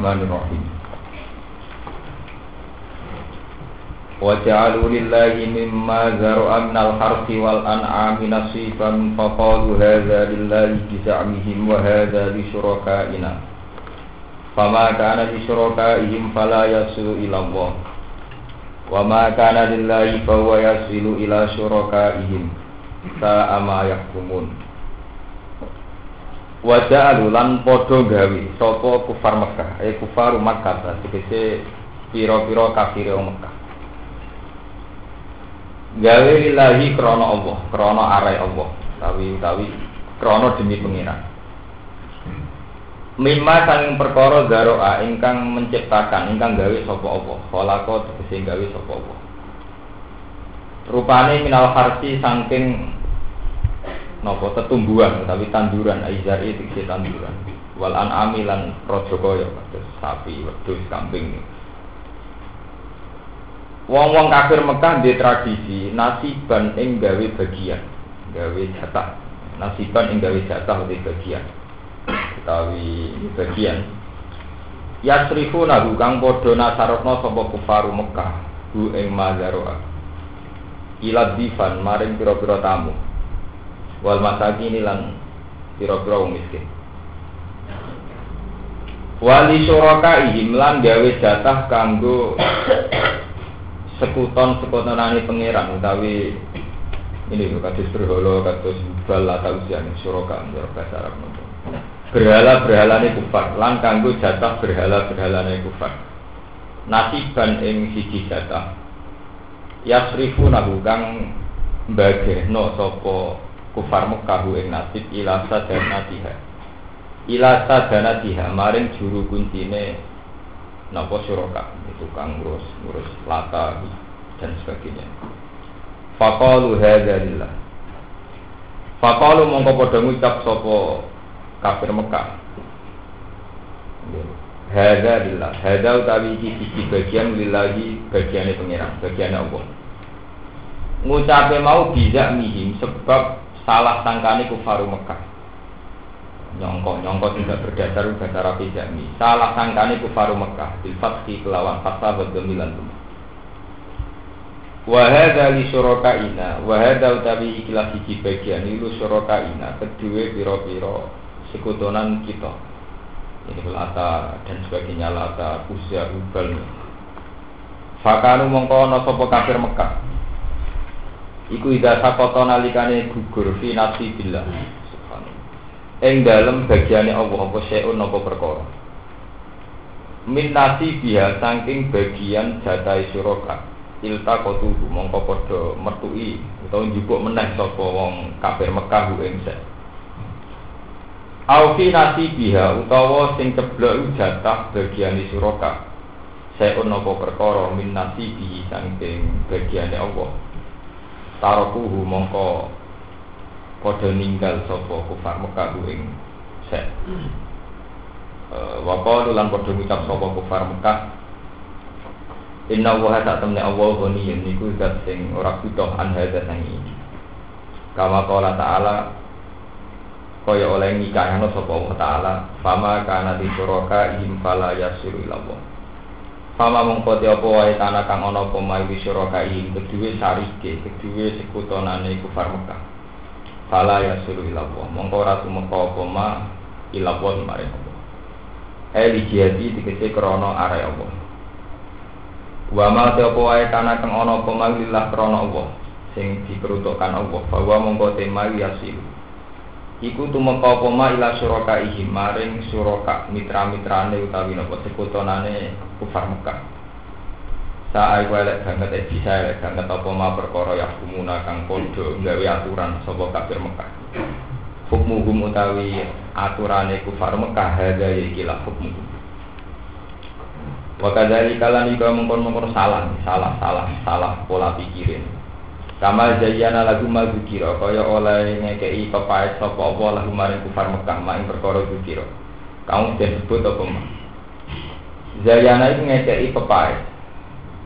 Bismillahirrahmanirrahim. وجعلوا لله مما ذرأ من الحرث والأنعام نصيبا فقالوا هذا لله بزعمهم وهذا لشركائنا فما كان لشركائهم فلا يصل إلى الله وما كان لله فهو يصل إلى شركائهم ساء ما يحكمون Waja'alu lan podo gawe sapa kufar Mekah, eh kufar Makkah, tegese pira-pira kafir Mekah. Gawe lillahi krono Allah, krono arai Allah, tawi tawi krono demi pengiran. Mimma saking perkara zaroa ingkang menciptakan, ingkang gawe sapa Allah, khalaqo tegese gawe sapa Allah. Rupane minal harsi saking napa tetumbuhan tapi tanduran aizari tegese tanduran. Wal an'ami lan raja kaya sapi, wedhus, kambing. Wong-wong kafir Mekah di tradisi nasiban ing gawe bagian, gawe jatah. Nasiban ing gawe jatah di bagian. Utawi bagian. Yasrifu nahu kang padha nasarokno sapa kufaru Mekah, hu ing mazaroa. Ila difan maring pira-pira tamu. Wal masakin lan pira-pira miskin. Wali suraka lan gawe jatah kanggo sekuton sekutonane pangeran utawi ini kados berhala kados bal atau ujian suraka menurut bahasa berhala berhalane kufar lan kanggo jatah berhala berhalane kufar. Nasiban ing siji jatah. Yasrifu nahu kang bagehno sapa kufar Mekah ing nasib ila sadanatiha ila sadanatiha maring juru kuncine napa suraka tukang ngurus ngurus lata dan sebagainya. Faqalu hadza lillah. Faqalu mongko padha ngucap sapa kafir Mekah. Hadza lillah. Hadza utawi iki siji bagian lillahi bagiane pangeran bagiane Allah. Ngucape mau bijak mihim sebab salah sangkane kufaru Mekah. Nyongko nyongko tidak berdasar bahasa Arabi jami salah sangkane kufaru Mekah bil kelawan wa dhamilan wa hadza li syurakaina wa hadza utawi ikilah siji bagian ilu syurakaina kedua pira-pira sekutonan kita. Ini lata dan sebagainya lata usia ubal fakanu mongko ana kafir Mekah iku ida sakoto nalikane gugur fi nasibillah ing dalem bagiane Allah apa syai'un apa perkara? Min biha saking bagian jatai suraka ilta kotuhu mongko padha metui utawa njupuk meneh sapa wong kafir Mekah ing Aufi nasi biha utawa sing ceblok jatah bagiane suraka Seun apa perkara min bihi saking bagiane Allah Tarokuhu mongko padha ninggal sapa kufar Mekah ing sek. Eh, wa qalu lan padha ngucap sapa kufar Mekah Inna wa tak temne Allah ghaniyun niku zat sing ora butuh an hadza sang ini. Kama qala ta'ala kaya oleh nikahno sapa Allah taala fama kana di suraka fala yasiru ila Allah. Fama mongko te apa wae tanah kang ana apa mai di suraka ihim kedue sarike kedue sekutonane kufar Mekah. Fala ya suru ilallah mongko ora tumeka apa ma maring Allah eh di jihadi dikece krana are Allah. Wa ma te apa wae kana kang ana apa ma lillah krana Allah sing diperuntukkan Allah. Bahwa mongko tema ya silu iku tumeka apa ma ila suraka ihim maring suraka mitra-mitrane utawi napa sekutonane kufar Mekah Saat aku elek banget, eh bisa elek banget apa ma perkara ya kumuna kang podo nggawe aturan sapa kafir Mekah. Hukmuhum utawi aturane kufar Mekah hadza ya ikilah hukmuhum. Wa kadzali kalan iku mengkon-mengkon salah, salah, salah, salah pola pikirin. Kama jayana lagu ma zikira kaya oleh ngekei pepaes sapa apa lagu maring kufar Mekah maing perkara zikira. Kamu disebut apa ma? Jayana itu ngekei pepaes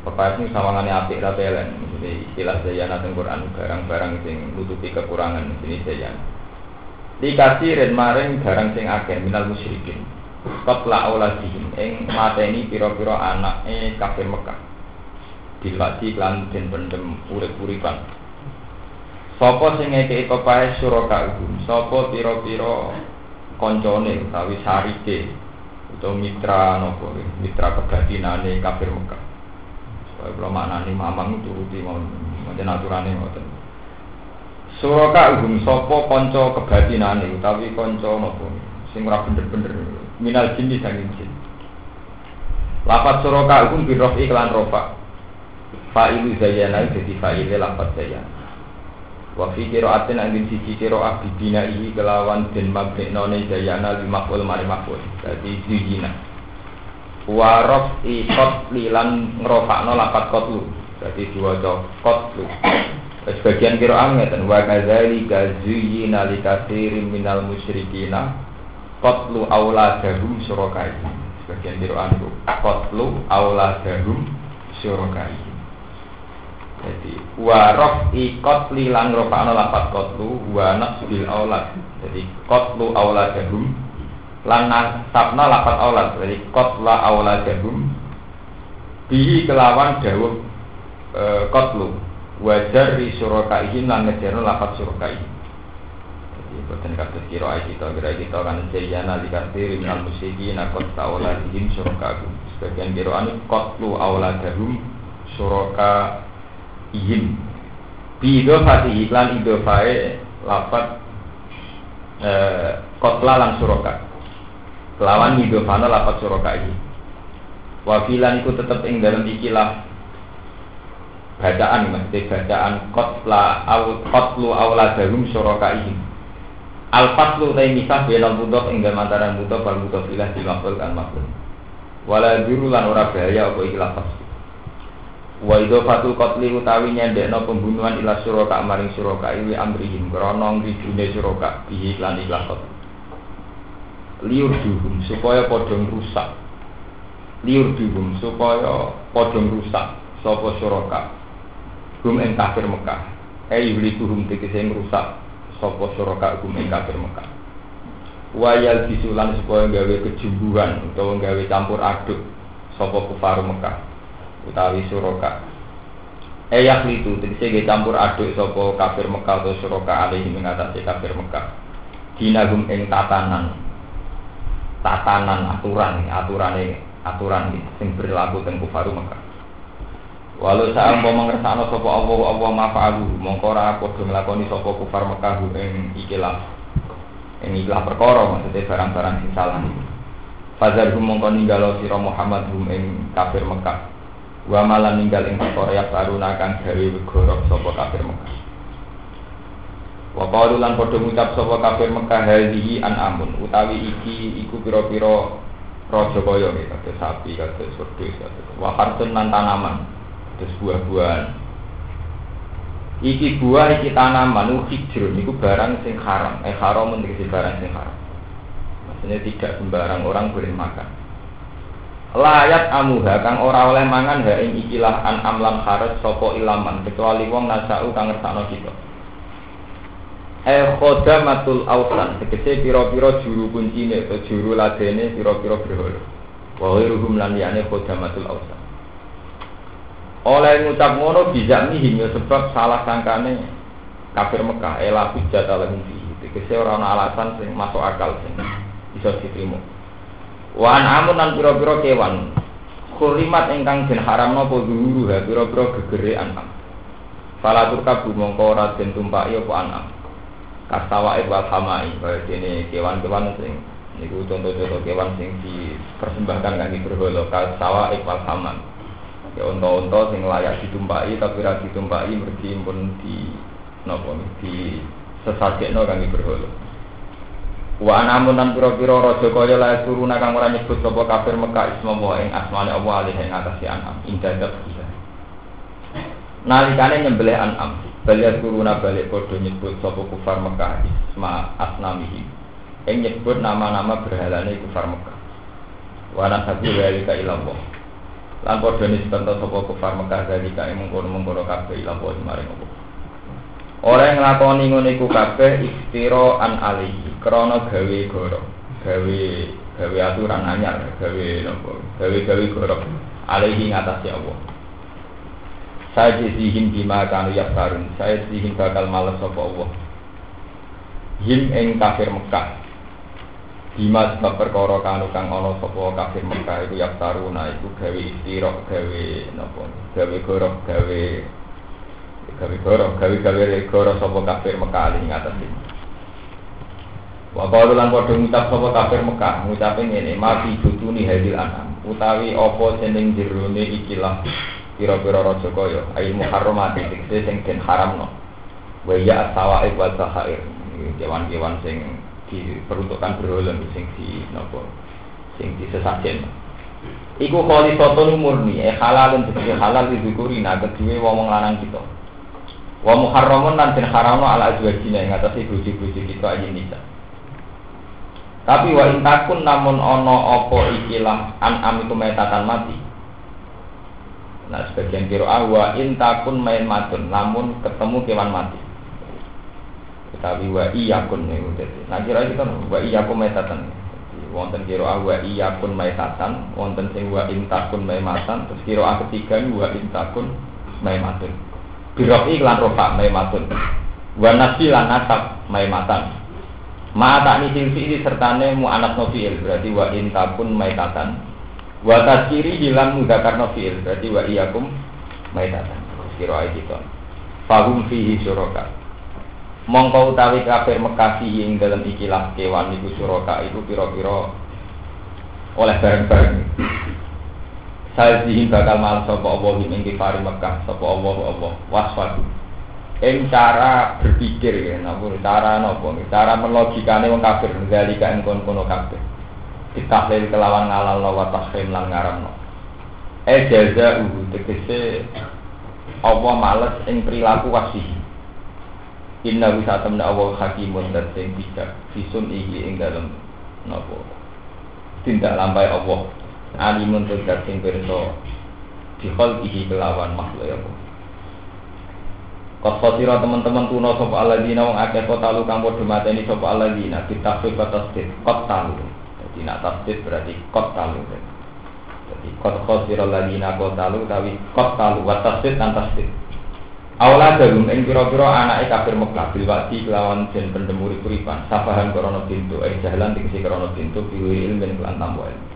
Pepas ini sawangane apik ra pelen. Jadi istilah dayana teng Quran barang-barang sing nutupi kekurangan sini dayana. Dikasih ren maring barang sing akeh minal musyrikin. qatla auladihim ing mateni pira-pira anake kafir Mekah dilati lan den pendem urip-uripan Sapa sing ngekeki kepahe suraka iku sapa pira-pira koncone utawi sarike utawa mitra napa? Mitra kebatinane kafir Mekah. Kalau maknane mamang turuti macam aturane ngoten. Suraka uhum sopo konco kebatinane utawi konco nopo sing ora bener-bener minal jin di sanging jin. Lapat suraka uhum birof iklan rofa. Fa'ilu zayana jadi fa'ile lapat zayana. Wa fi qira'atin angin siji qira'ah bibina ihi kelawan den zayana lima pul mari makul. Dadi zuyina. Wa rof ikot lilan ngrofakno kotlu. Dadi diwaca kotlu. Sebagian kira angin wa kadzali kazuyi nali kasirin minal musyrikina qatlu auladahum syurakai. Sebagian kira angin qatlu auladahum syurakai. Jadi wa rafi qatli lan rafa'na lafat qatlu wa nasbil aulad. Jadi qatlu auladahum lan nasabna lafat aulad. Jadi qatla auladahum bihi kelawan dawuh e, qatlu wajar di ihim lan ngejarno lapat ihim jadi buatan kata kiro ay kita kira kita kan jayana di kasir minal musiki nakot tauladihim surakaihim sebagian kiro anu kotlu auladahum suraka ihim bi idofati iklan idofae lapat eh, kotla lan suraka kelawan idofana lapat suraka ihim wafilan iku tetep ing dalam ikilah bacaan maksudnya bacaan kotla aw kotlu auladahum syurakaihim al fatlu tay misah benal mudhof ing dalem antara mudhof wal mudhof ilah di maf'ul kan maf'ul. Wala juru lan ora bahaya apa iki lafaz wa fatul qatli utawi nyendekno pembunuhan ila suraka maring suraka iwi amrihim krana ngrijune suraka bihi lan ikhlas liur duhum supaya padha rusak. Liur duhum supaya padha rusak sapa suraka hum ing kafir Mekah. Eh yuli hum tegese ngrusak sapa suraka hum ing kafir Mekah. Wayal disulan supaya gawe kejumbuhan utawa gawe campur aduk sapa kufar Mekah utawi suraka. Eh itu tegese campur aduk sapa kafir Mekah atau suraka alaihi mengatasi kafir Mekah. Dinagum ing tatanan. Tatanan aturan aturane aturan sing berlaku teng kufar Mekah. Walau saya mau mengersano sopo Allah Allah mafa'alu mongko ora padha nglakoni sapa kufar Mekah ing ikilah ing ikilah perkara maksudnya barang-barang sing salah. Fazar mongko ninggalo sira Muhammad hum ing kafir Mekah wa malan ninggal ing perkara baruna kang gawe wegorok sapa kafir Mekah. Wa qalu lan padha ngucap sapa kafir Mekah hadhihi amun. Utawi iki iku pira-pira raja kaya kata sapi kata wedhus kata wa hartun lan tanaman terus buah-buahan. Iki buah iki tanaman hijrun itu barang sing haram. Eh haram menjadi barang sing haram. Maksudnya tidak sembarang orang boleh makan layat amuha kang ora oleh mangan ha ing ikilah an amlan haras sopo ilaman kecuali wong nasau kang ngersakno kita. Eh matul ausan tegese pira-pira juru kuncine atau juru ladene pira-pira berhala. Wa ghairuhum lan liyane matul ausan. Oleh ngucap ngono bisa nih ya sebab salah sangkane kafir Mekah ela hujjat ala fi. Tegese ora ana alasan sing masuk akal sing bisa diterima wan amun lan pira-pira kewan. Kurimat ingkang den haramno apa zuhuru ha pira-pira gegere anam Fala turkabu mongko ora den tumpaki apa anam kastawa wal hamai kaya dene kewan-kewan sing niku contoh-contoh kewan sing dipersembahkan kangge berhala kastawa wal hamai ya unta-unta sing layak ditumpaki tapi ra ditumpaki mergi pun di napa di sesakekno kangge berhala Wa namun nan pira-pira raja kaya la turuna kang ora nyebut sapa kafir Mekah isma wa ing asmane Allah alih ing atase anam ing dadap bisa. Nalikane nyembelih anam, balik turuna balik padha nyebut sapa kufar Mekah isma asnamihi. Ing nyebut nama-nama berhalane kufar Mekah. Wa nasabu walika ilallah lan padha nisbatan sapa kufar Mekah dari kae mengkono-mengkono kabeh ila apa maring apa Ora nglakoni ngono iku kabeh istiro an alihi krana gawe goro gawe gawe aturan anyar, gawe nopo, gawe gawe gorok alaihi ngatasi Allah. Saya jadihin bima kanu karun, saya jadihin bakal males sapa Allah. Him ing kafir Mekah. Bima sebab perkara kanu kang ana sapa kafir Mekah iku taruna iku gawe istirok gawe nopo, gawe gorok gawe gawe gorok gawe gawe gorok sapa kafir Mekah alaihi ngatasi. Wa qalu lan padha ngucap sapa kafir Mekah, ngucape ngene, "Mati butuni hadil anam." Utawi apa jeneng jerone ikilah pira-pira raja kaya, ai muharramati tegese sing den haramno. Wa ya sawaib wa sahair. Kewan-kewan sing diperuntukkan berhala sing di napa sing disesajen. Iku kholi soto murni, eh halal dan halal didukuri nah kedua wong lanang kita. Wa muharramun lan den haramno ala azwajina ing atase bojo-bojo kita ayin nisa. Tapi wa intakun namun ono opo ikilah an'am itu metatan mati. Nah sebagian kiro ah wa intakun main matun namun ketemu kewan mati. Tapi wa nih udah. Nah kira itu kan wa iyakun metatan. Wonten kiro ah wa iyakun metatan, wonten sing wa intakun matan, terus kiro ah ketiga wa intakun matun. Birok iklan rofa matun. Wa nasi lan nasab matan. Ma tak ni ini sertane anak nofiil berarti wa intakun maitatan. Wa tazkiri hilang mudakar nofiil berarti wa iyakum maitatan. Kira itu. Fahum fihi suroka. Mongko utawi kafir Mekah ing dalam ikilah kewan iku suroka itu piro-piro oleh bareng-bareng. Saya zihin bakal mal sapa Allah ing kifari Mekah sapa Allah Allah. Waswadu ing cara berpikir ya namun cara nopo cara melogikane wong kafir ngalika ing kono-kono kafir. Ditahlil kelawan ngalal wa tahrim lan ngaramno. E jaza uhu tegese Allah males ing perilaku wasi Inna bisa temna Allah hakimun dan sing bijak Fisun ihi ing dalam Nopo Tindak lampai Allah Alimun tegak sing berso Dihol ihi kelawan makhluk ya Allah Kot khosira teman-teman kuno sopa aladina wong akeh kota lu kang podo mateni sopa aladina ditafsir kot tasdid kot talu. Jadi nak tasdid berarti kot talu. Jadi kot khosira aladina kot talu tapi kot talu wat tasdid dan tasdid. Awala darum ing pira-pira anake kafir Mekah bil wadi kelawan jen pendemuri kuripan safahan korona pintu eh jalan dikisi korona pintu biwi ilmin kelan tambo ilmu.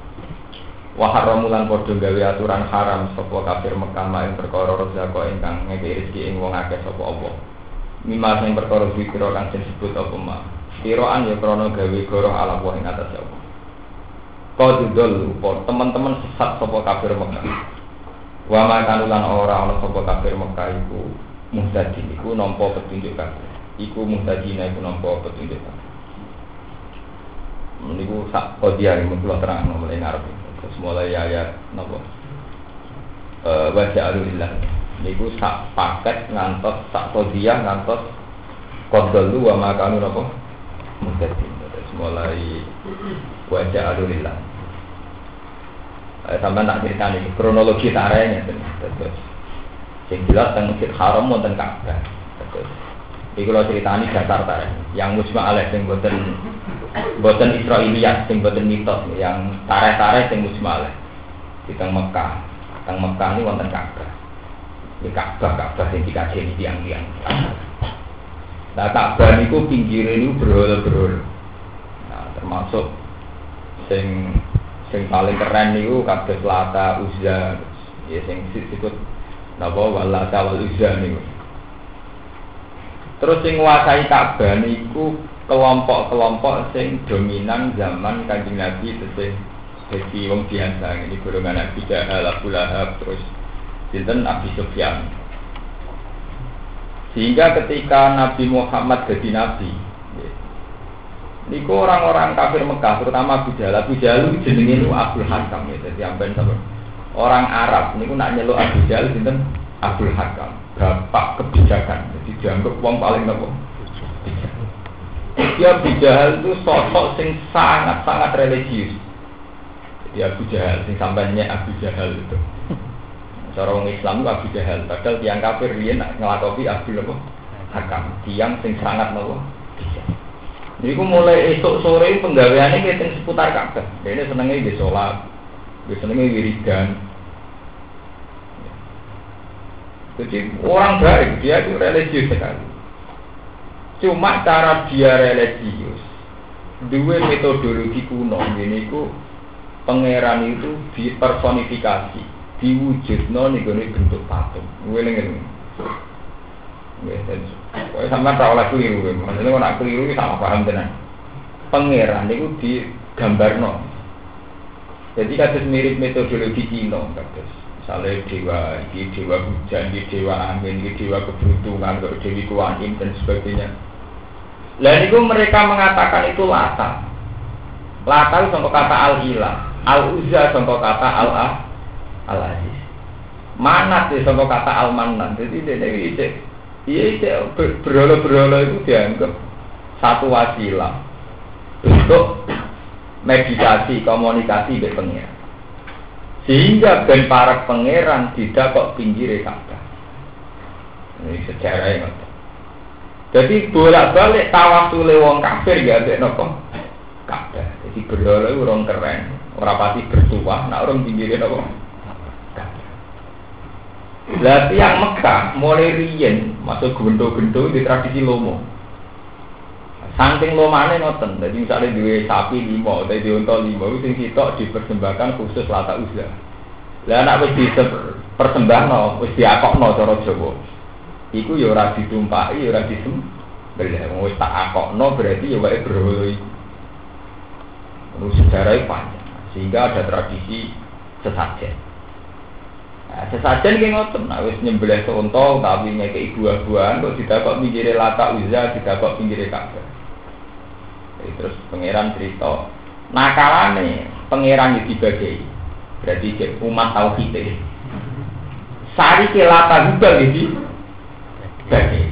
Wa haramulan padha gawe aturan haram sapa kafir Mekah maing perkara rezeki ingkang ngekeki rezeki ing wong akeh sapa Allah. Mimma sing perkara zikira kang disebut apa ma? Kiraan ya krana gawe goroh ala wa ing atas Allah. Qadidul upor teman-teman sesat sapa kafir Mekah. Wa ma kanulan ora ana sapa kafir Mekah iku muhtadi iku nampa petunjuk kabeh iku muhtadina iku nampa petunjuk kabeh Meniku sak kodiah yang mengkulah terang mulai ngarep Terus mulai ayat nopo uh, Wajah alulillah Niku sak paket ngantos sak kodiah ngantos Kodolu wa makanu nopo Mudadin Terus mulai Wajah alulillah Sampai tak cerita nih kronologi tarenya terus yang jelas tentang masjid haram dan Ka'bah. Terus ini kalau cerita ini dasar tareh yang musma alaih yang buatan Boten Israiliyat, sing boten mitos, yang tarik-tarik sing musmalah. Di teng Mekah, teng Mekah ini wonten Ka'bah. Di Ka'bah, Ka'bah sing dikaji tiang-tiang. Nah Ka'bah niku pinggir ini berhol-berhol. Nah termasuk sing sing paling keren niku kabeh Lata, Uzza, ya sing disebut napa Walata wal Uzza niku. Terus sing nguasai Ka'bah niku kelompok-kelompok sing dominan zaman kanjeng Nabi tesih jadi wong biasa ini golongan Nabi Jahal, Abu Lahab, terus Sinten Abi Sufyan. Sehingga ketika Nabi Muhammad jadi Nabi, Niku orang-orang kafir Mekah, terutama Abu Jahal. Abu Jahal jenenge itu Abdul Hakam ya. Jadi amben orang Arab niku nak nyeluk Abu Jahal sinten Abdul Hakam, bapak kebijakan. Jadi dianggap wong paling nopo dia Abu Jahal itu sosok sing sangat-sangat religius. Jadi Abu Jahal, sing sampainya Abu Jahal itu. Cara orang Islam itu Abu Jahal, padahal tiang kafir dia ngelakopi Abu apa? Hakam, tiang sing sangat nopo. Iku mulai esok sore penggaweannya kita seputar Ka'bah. Dia senengnya di sholat, dia senengnya wiridan. Jadi orang baik dia itu religius sekali. Cuma cara dia religius, dua metodologi kuno ini ku pangeran itu dipersonifikasi, diwujudno nih bentuk patung. Gue nengen. Kau sama tahu lah keliru, maksudnya kalau nak keliru sama paham tenan. Pangeran itu digambar no. Jadi kasus mirip metodologi Cina, kasus. Misalnya dewa, ini dewa hujan, ini dewa angin, dewa keberuntungan, dewi kuanin dan sebagainya. Lalu itu mereka mengatakan itu lata. Lata itu contoh kata al-ilah, al-uzza contoh kata al-ah, al-aziz. Manat itu contoh kata al-manan. Jadi ini Iya, berhala-berhala itu dianggap satu wasilah untuk meditasi, komunikasi dengan pangeran. Sehingga ben para pangeran tidak kok pinggir kata. Ini sejarah yang Jadi bolak-balik tawasule wong kafir ya ada nopo kata. Jadi berhala orang keren, orang pasti bertuah, nak orang pinggir nopo. Lah yang Mekah mulai riyen masuk gendo-gendo di tradisi lomo. Saking lomane ngoten, jadi misalnya dua sapi lima, dua unta lima, itu sing sitok dipersembahkan khusus lata uzlah. Lah anak wis dipersembahno, wis diakokno cara Jawa. Iku ya ora ditumpaki, ya ora disembelih. Wis tak akokno berarti ya wae. Terus sejarahnya panjang, sehingga ada tradisi sesajen. Nah, sesajen ki ngoten, nah wis nyembelih sonto tapi ngeke buah-buahan kok kok mikire lata uza, kok pinggire kabeh. Terus pangeran cerita, nakalane pangeran iki dibagi. Berarti umat tauhid. Sari ke lata juga iki bagi.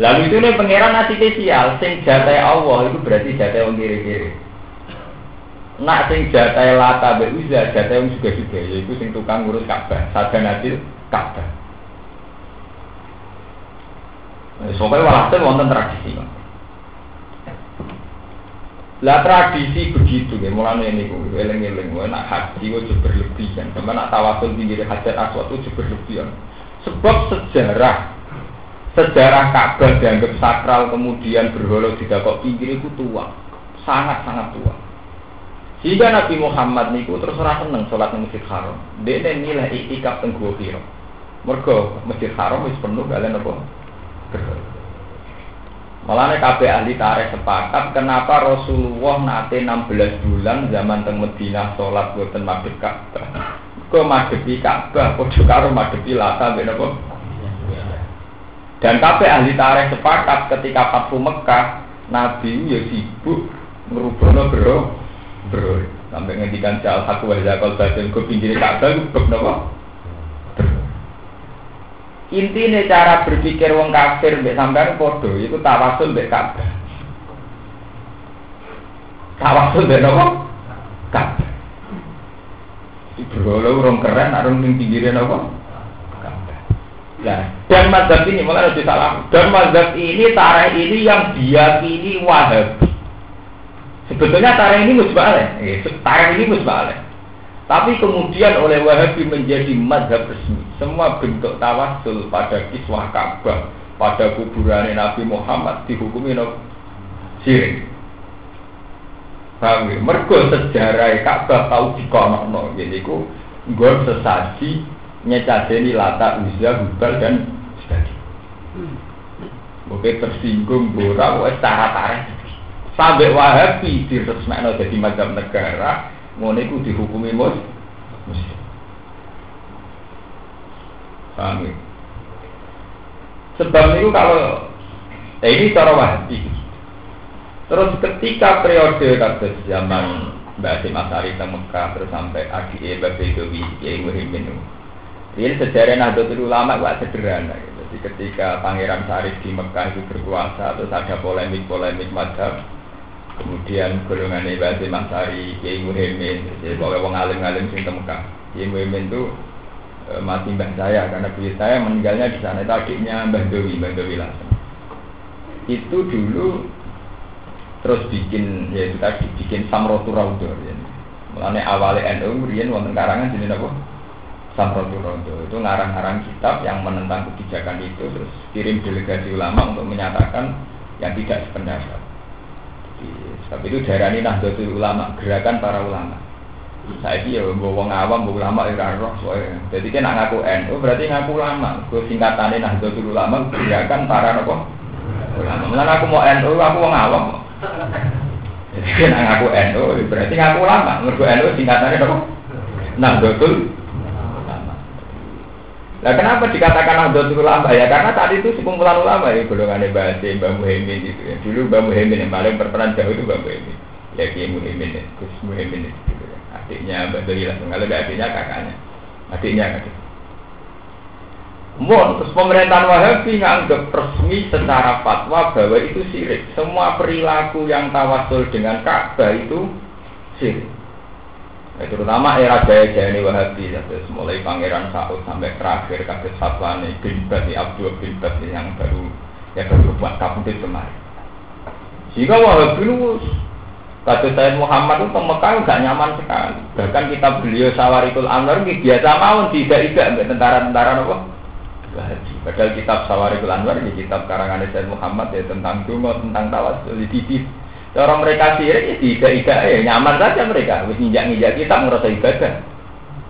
Lalu itu nih pangeran nasi spesial, sing jatai Allah itu berarti jatai wong kiri-kiri. Nak sing jatai lata be uza, jatai yang juga juga, yaitu sing tukang ngurus Ka'bah, sadanatil Ka'bah. Soalnya walhasil wonten tradisi. Lah tradisi begitu ya, mulanya ini ku eleng-eleng, nak haji itu berlebihan, sama nak tawasul tinggi hajar aswad itu berlebihan. Sebab sejarah sejarah Ka'bah dianggap sakral kemudian berholo tidak kok pinggir itu tua, sangat sangat tua. Jika Nabi Muhammad niku terus ora seneng sholat di Masjid Haram. Dene nilai iktikaf teng Gua Hira. Mergo Masjid Haram wis penuh kalian apa? Malah kabeh ahli tarikh sepakat kenapa Rasulullah nate 16 bulan zaman teng Madinah sholat boten madhep Ka'bah. Kok madhepi Ka'bah padha karo madhepi Lata ben apa? Dan kabeh ahli tarikh sepakat ketika Fathu Mekah Nabi ya sibuk ngerubahno bro bro. Sampai ngendikan jal satu wajah kalau badan ke pinggir Ka'bah bek nopo intinya cara berpikir wong kafir mbek sampean podo itu tawasul mbek Ka'bah. Tawasul mbek nopo Ka'bah bro lo orang keren orang ning pinggirnya nopo Nah, dan mazhab ini malah harus salah. Dan mazhab ini tarikh ini yang diyakini Wahabi. Sebetulnya tarikh ini musbaleh, eh, tarikh ini musbaleh. Tapi kemudian oleh Wahabi menjadi madhab resmi. Semua bentuk tawasul pada kiswah Ka'bah, pada kuburan Nabi Muhammad dihukumi no sirik. Paham ya? Mergo sejarah Ka'bah tahu dikono jadi ku gue sesaji nyecadeni lata uzza hubal dan sebagainya. Mungkin tersinggung, borak, wes cara tarikh sampai Wahabi diresmekno jadi macam negara ngono iku dihukumi mus. Paham ya? Sebab itu kalau eh, ini cara Wahabi. Terus ketika periode kasus zaman Mbak Asim Asari ke Mekah terus sampai ADE Mbak Bedowi Kiai Muhyiddin ini sejarah Nahdlatul Ulama gak sederhana. Jadi ketika Pangeran Syarif di Mekah itu berkuasa terus ada polemik-polemik madhab kemudian golongan Ibadi Masari, Kiai Muhyiddin, jadi pokoknya wong alim-alim sing temekah. Kiai Muhyiddin itu e, mati mbah saya karena beliau saya meninggalnya di sana itu adiknya Mbah Dewi, Mbah Dewi langsung. Itu dulu terus bikin ya itu tadi bikin samrotu raudo ya. Mulane awalnya NU kemudian wonten karangan jenis apa? Samrotu Raudo itu ngarang-ngarang kitab yang menentang kebijakan itu terus kirim delegasi ulama untuk menyatakan yang tidak sependapat. Jadi, sebab itu darah ini Nahdlatul Ulama, gerakan para ulama. Saya ya bawa ngawam, bawa ulama ya roh soalnya. Jadi kan ngaku NU berarti ngaku ulama. Gue singkatannya Nahdlatul Ulama, gerakan para apa? Ulama. Mulai aku mau NU, aku mau ngawam. Jadi kan ngaku NU berarti ngaku ulama. Mergo NU singkatannya apa? Nahdlatul Ulama. Nah kenapa dikatakan Nahdlatul Ulama ya? Karena tadi itu sekumpulan ulama ya golongannya bahasa Mbak Muhammad gitu ya. Dulu Mbak Muhammad yang paling berperan jauh itu Mbak Muhammad. Ya Kiai Muhammad, Gus Muhammad gitu ya. Adiknya Mbak Dolilah, kalau adiknya kakaknya. Adiknya kakaknya. Terus pemerintahan Wahabi nganggap resmi secara fatwa bahwa itu sirik. Semua perilaku yang tawasul dengan Ka'bah itu sirik. Ya, terutama era jaya-jaya ini Wahabi, ya, terus mulai Pangeran Saud sampai terakhir kasus fatwa ini bin Bati Abdul bin Bati yang baru yang baru buat kabudut kemarin. Jika Wahabi itu Kata saya Muhammad itu ke Mekah nggak nyaman sekali. Bahkan kita beliau Sawarikul Anwar biasa mau tidak tidak tentara-tentara apa? Haji. Padahal kitab Sawarikul Anwar ini kitab karangan Sayyid Muhammad ya tentang dungo, tentang tawasul di Orang mereka sirik ya tidak tidak ya nyaman saja mereka. Wis nginjak nginjak kitab ngerasa ibadah.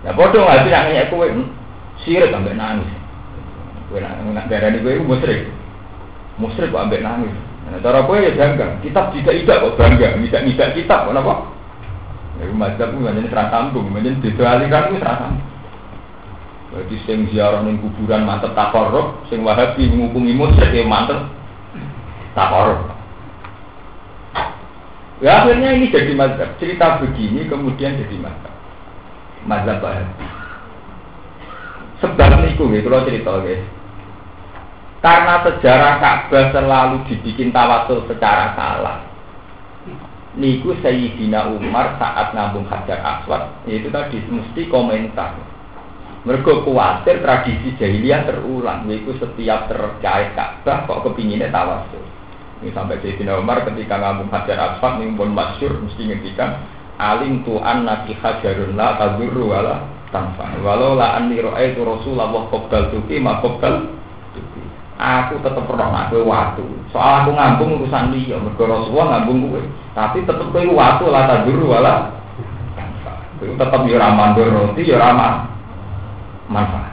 Ya bodoh nggak sih nanya kue hmm, sirik sampai nangis. Kue nak darah di kue musrik. Musrik kok ambek nangis. Nah, cara kue ya bangga. Kitab tidak tidak kok bangga. Tidak tidak kitab kenapa? Ya, mazhab itu menjadi serah sambung, menjadi didualikan itu serah sambung. Jadi sing ziarah ning kuburan mantep takorup, sing wahabi ngukumi musyrik ya mantep takorup. Ya akhirnya ini jadi mazhab. Cerita begini kemudian jadi mazhab. Mazhab wahabi. Sebab niku gitu kalau cerita guys. Karena sejarah Ka'bah selalu dibikin tawasul secara salah. Niku Sayyidina Umar saat ngambung Hajar Aswad, itu tadi mesti komentar mereka khawatir tradisi jahiliyah terulang, yaitu setiap terkait Ka'bah kok kepinginnya tawasul. Ini sampai Sayyidina Umar ketika ngambung Hajar Aswad ini pun masyur mesti ngendikan alim tu'an nabi hajarun la tadurru wala tanfa. Walau la anni ra'aitu Rasulullah qabbal tuki ma tuki. Aku tetap pernah aku waktu. Soal aku ngambung urusan dia, mergo Rasulullah ngambung gue. Tapi tetap kowe waktu la tadurru wala tanfa. Kowe tetap yo mandur roti yo ra manfaat.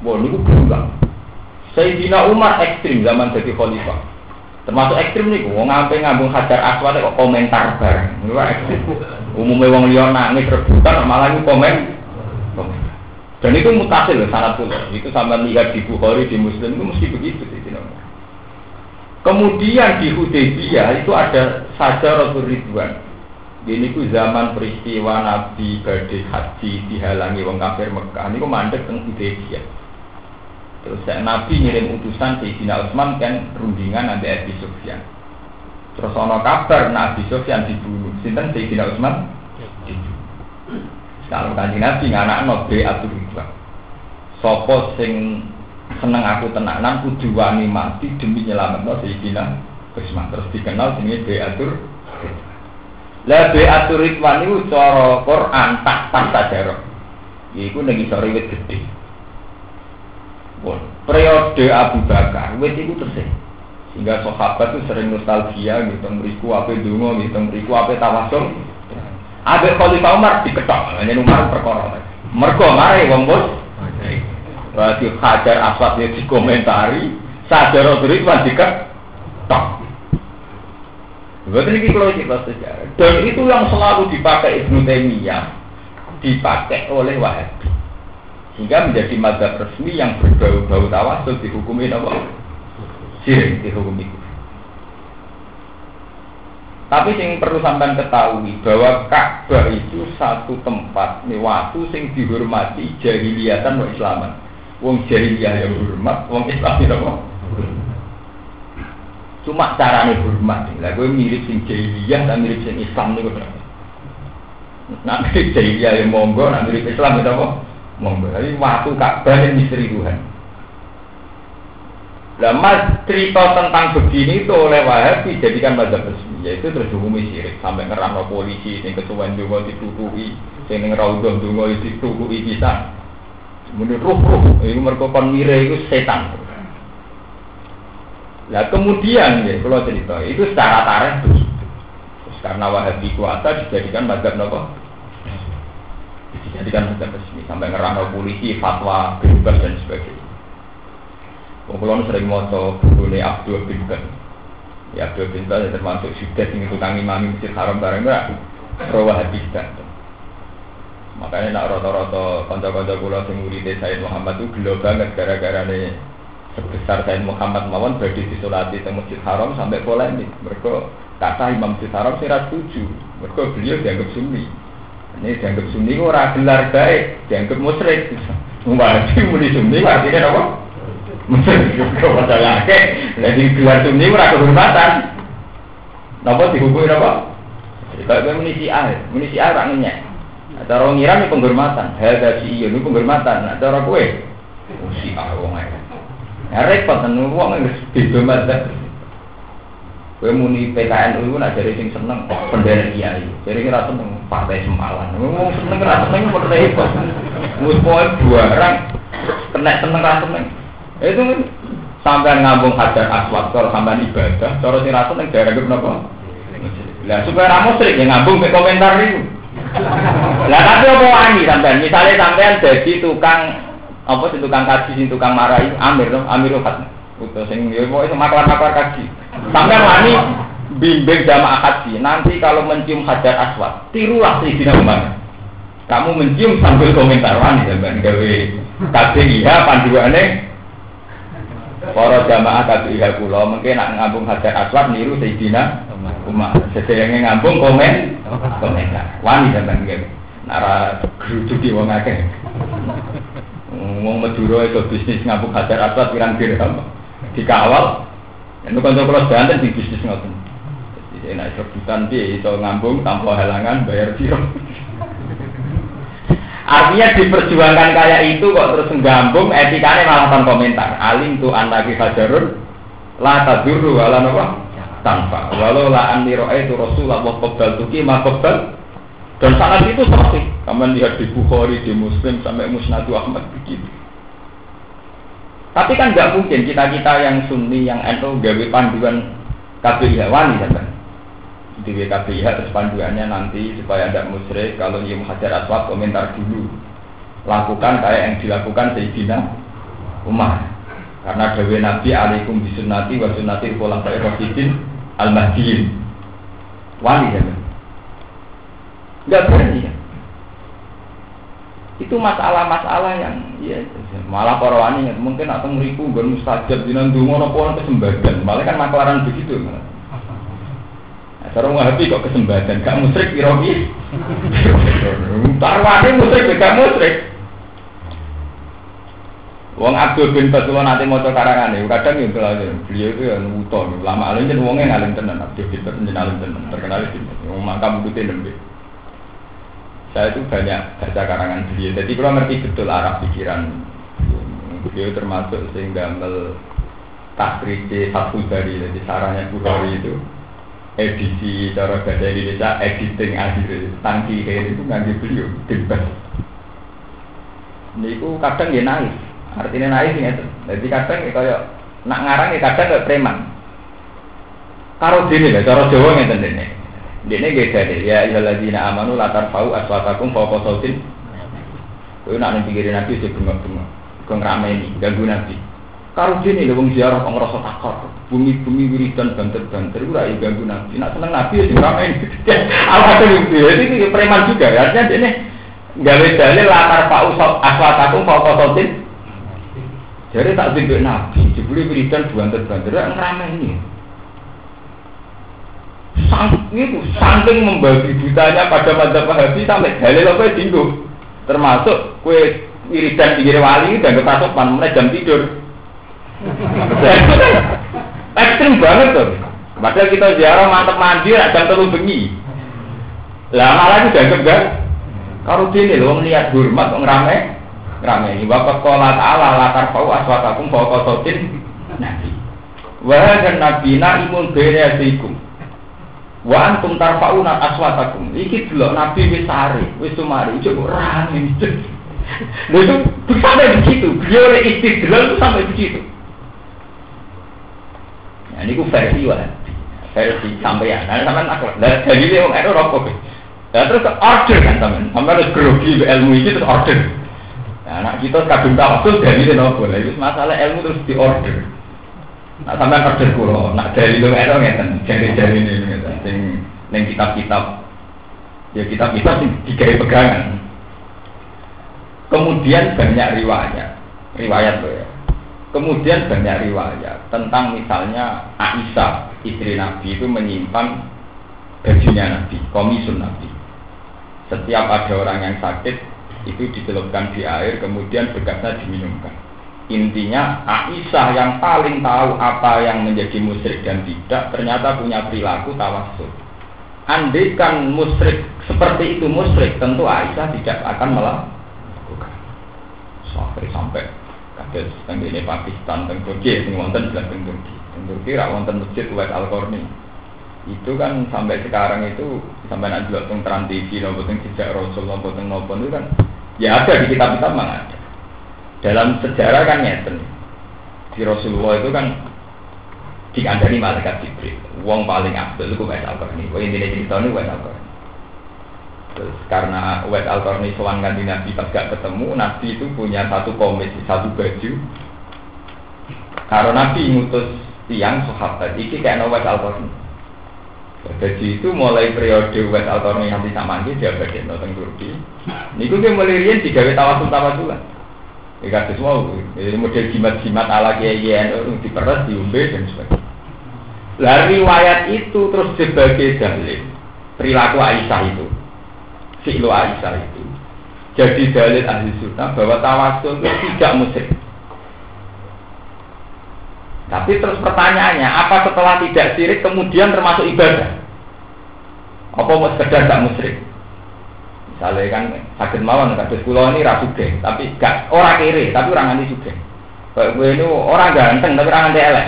Wah, ini berulang. Sayyidina Umar ekstrim zaman jadi khalifah. Termasuk ekstrim nih, wong ngampe ngambung hajar aswad kok komentar bareng. Ini ekstrim. Umumnya wong liya nangis rebutan malah ini komen. Dan itu mutasil sangat pula. Itu sama lihat di Bukhari di Muslim itu mesti begitu Sayyidina Umar. Kemudian di Hudaybiyah itu ada saja Ridwan. Ini ku zaman peristiwa Nabi badai haji dihalangi wong kafir Mekah. Ini ku mandek teng Hudaybiyah. Terus Nabi ngirim utusan Sayyidina Utsman kan rundingan nanti Abi Sufyan. Terus ono kabar Nabi Sufyan dibunuh. Sinten Sayyidina Utsman? Kalau kanjeng Nabi nganak no be atur ridwan. Sopo sing seneng aku tenanan kudu wani mati demi nyelametno Sayyidina Utsman. Terus dikenal jenenge be lah beatur ridwan itu cara Quran tak sajarah. Iku ning isore wit gedhe. Bon, periode Abu Bakar wit itu tersih. Sehingga sahabat itu sering nostalgia gitu mriku ape donga gitu mriku ape tawasul. Abe Khalifah Umar diketok, hanya Umar perkara. Mergo mare wong bos. Berarti Hajar Aswad ya dikomentari, Sajarah Ridwan diketok. Bukan ini kalau cerita sejarah. Dan itu yang selalu dipakai Ibnu Taimiyah, dipakai oleh Wahabi. Sehingga menjadi madhab resmi yang berbau-bau tawasul dihukumi apa? Sirik dihukumi. Tapi yang perlu sampai ketahui bahwa Ka'bah itu satu tempat nih waktu sing dihormati jahiliyatan wa Islaman. Wong jahiliyah yang hormat, wong Islam apa? Cuma carane hormat. Lah gue mirip sing jahiliyah dan mirip sing Islam niku. Nah, mirip jahiliyah yang monggo, nah mirip Islam itu apa? Monggo. Tapi waktu Ka'bah yang misteri Tuhan. Lah mas cerita tentang begini itu oleh Wahabi jadikan mazhab resmi yaitu terus dihukumi syirik sampai ngerano polisi sing kesuwen dungo ditutupi sing ning raudhah dungo ditutupi bisa. Kemudian ruh-ruh itu mereka kon mire itu setan. Lah kemudian ya kalau cerita itu secara tarikh begitu. Terus karena Wahabi kuasa dijadikan mazhab nopo? Dijadikan mazhab resmi sampai ngerano polisi fatwa bebas dan sebagainya. Kalau sering moto bukunya Abdul bin. Ya Abdul bin Ben termasuk sudah yang tukang imam masjid haram bareng enggak rawah hadis. Makanya nak rata-rata kanca-kanca kula sing murid Said Muhammad itu gelo banget gara-gara nih sebesar Said Muhammad mawon badhe disolati di Masjid Haram sampai polemik. Mereka kata Imam Masjid Haram sih setuju. Mereka beliau dianggap sunni. Ini dianggap sunni ora gelar baik, dianggap musyrik. Mungkin muni sunni artinya apa? Kau percaya ke, jadi gelar sunni ora kehormatan. Napa dihukumi napa? Kalau gue munisi air, munisi air orang ngenyek. Ada orang ngira ini penghormatan, ada si ini penghormatan. Ada orang kue, oh si wong air. Ya repot, nunggu wong nggak beda mata. Kue muni PKN itu nak jadi sing seneng pendera kiai. Jadi kira seneng partai semalan. Ngomong seneng kira seneng pada repot. Poin dua orang kena seneng rasa seneng. Itu sampai ngambung hajar aswad kalau sampai ibadah, cara si rasul yang daerah itu kenapa? Lah supaya ramu sering yang ngambung ke komentar itu. Lah tapi apa wani sampean? Misalnya sampean jadi tukang apa sih tukang kaji sih tukang marahi Amir dong, Amir Rohat. Utuh sing yo pokoke maklar-maklar kaji. Sampean wani bimbing jamaah kaji. Nanti kalau mencium hajar aswad, tirulah sih Umar. Kamu mencium sambil komentar wani sampean gawe KPIH panduane Para jamaah KPIH kula mungkin nak ngambung hajar aswad niru Sayyidina Umar. Sedayane ngambung komen komentar. Wani sampean nggih. Nara geruduk di wong akeh. Wong Madura itu bisnis ngambung hajar aswad pirang dirham. Dikawal. Itu kan kalau sedanten di bisnis ngoten. Jadi nek rebutan piye iso ngambung tanpa halangan bayar piro. Artinya diperjuangkan kayak itu kok terus menggambung etikanya malah tanpa komentar. Alim tu anaki hajarun la tadurru wala napa tanpa. Walau la anni itu Rasulullah wa qabbal tuki ma qabbal dan sangat itu sahih. Kamu lihat di Bukhari, di Muslim sampai Musnadu Ahmad begitu. Tapi kan nggak mungkin kita-kita yang sunni, yang NU gawe panduan KPI wani kan? di WKBH terus panduannya nanti supaya tidak musyrik kalau yang hajar aswad komentar dulu lakukan kayak yang dilakukan Sayyidina Umar karena Dewi Nabi alaikum bisunati wa sunnati saya Rasidin al mahdiin wali kan nggak berani ya itu masalah-masalah yang ya malah para wani mungkin atau meriku gon mustajab dinan dungo nopo kesembatan malah kan maklaran begitu kan Cara ngahabi kok kesempatan, gak musrik pirogi. Tarwani musrik, gak musrik. Wong Abdul bin Batullah nanti mau karangan ini, kadang ya beliau itu ya nuto, lama alim jadi wongnya ngalim tenan, Abdul bin Batullah jadi tenan, terkenal. Wong makam putih nembe. Saya itu banyak baca karangan beliau, jadi kalau ngerti betul arah pikiran beliau. Termasuk sehingga mel takriji Fathul Bari, jadi sarahnya Bukhari itu edisi cara bahasa Indonesia editing akhir tangki akhir itu nggak beliau bebas. Niku kadang ya naik artinya naik ya jadi kadang ya kayak nak ngarang ya kadang kayak preman. Karo dini lah cara Jawa ngeten dene dene gak jadi ya ayyuhalladzina amanu la tarfa'u aswatakum fawqa sautin kowe nak ning nabi sing bengok-bengok kok ngrameni ganggu nabi karo dene lho wong ziarah kok ngrasa takut bumi-bumi wiridan banter-banter itu rai ganggu nabi. Nak seneng nabi ya diramein. Alhasil itu ini preman juga ya. Artinya ini gawe dalil latar usop aswatakum pak kosotin. Jadi tak timbul nabi. Jebuli wiridan banter-banter. Sang, itu saking membagi butanya pada madzhab Wahabi sampai dalil apa dinggo. Termasuk kue wiridan pinggir wali dan ketasopan mulai jam tidur. Ekstrim banget tuh. Padahal kita ziarah mantep mandi jam terlalu bengi. Lah malah itu dianggap gak? Kalau sini loh melihat hormat ngerame, ngerame ini bapak sekolah ta'ala latar fau aswatakum fau kosotin nabi. Wah dan nabi naimun bere adikum. Wa antum tarfauna aswatakum. Iki delok nabi wis sare, wis sumari, coba rame. Lha itu sampai di situ, beliau istidlal sampai di situ. Nah, ini versi wah, versi sampeyan. Nah, sampean aku, lah jadi dia orang itu rokok. Ya terus order kan teman, sampai harus grogi ilmu ini terus order. Nah, anak kita kadung tawasul dari itu nopo, itu masalah ilmu terus di order. Nah, sampai order kulo, nak dari itu itu ngeten, jadi-jadi ini ngeten, sing neng kitab-kitab, ya kitab-kitab digawe pegangan. Kemudian banyak riwayat, riwayat loh ya. Kemudian banyak riwayat tentang misalnya Aisyah istri Nabi itu menyimpan bajunya Nabi, komisun Nabi. Setiap ada orang yang sakit itu dicelupkan di air, kemudian bekasnya diminumkan. Intinya Aisyah yang paling tahu apa yang menjadi musyrik dan tidak ternyata punya perilaku tawasul. Andai kan musyrik seperti itu musyrik, tentu Aisyah tidak akan melakukan. Sampai sampai kados teng Pakistan, teng Turki, sing wonten jelas teng Turki. Turki wonten masjid Wais Al-Qarni. Itu kan sampai sekarang itu sampai nanti juga teng Trans TV, nopo teng jejak Rasul, itu kan ya ada di kitab-kitab mana. Dalam sejarah kan ngeten. Di Rasulullah itu kan dikandani malaikat Jibril. Wong paling abdul itu Wais Al-Qarni. Wong intinya cerita ini Wais Al-Qarni. Terus karena Wes al qarni sowan ganti Nabi pas gak ketemu, Nabi itu punya satu komisi, satu baju. Karena Nabi ngutus tiang sahabat, iki kayak Wes al qarni. Baju itu mulai periode Wes al qarni nanti sama dia bagian nonton Turki. Niku dia mulai rian digawe tawasul tawasulan. Ya kados mau, model jimat-jimat ala kiai diperes, diumbe dan sebagainya. Lah riwayat itu terus sebagai dalil perilaku Aisyah itu fi'lu Aisyah itu jadi dalil ahli sunnah bahwa tawasul itu tidak musyrik. Tapi terus pertanyaannya, apa setelah tidak sirik kemudian termasuk ibadah? Apa sekedar gak musyrik? Misalnya kan sakit mawon kados kula ini rasuge, tapi gak orang kiri, tapi orang anti suge. Kayak orang ganteng tapi orang anti elek.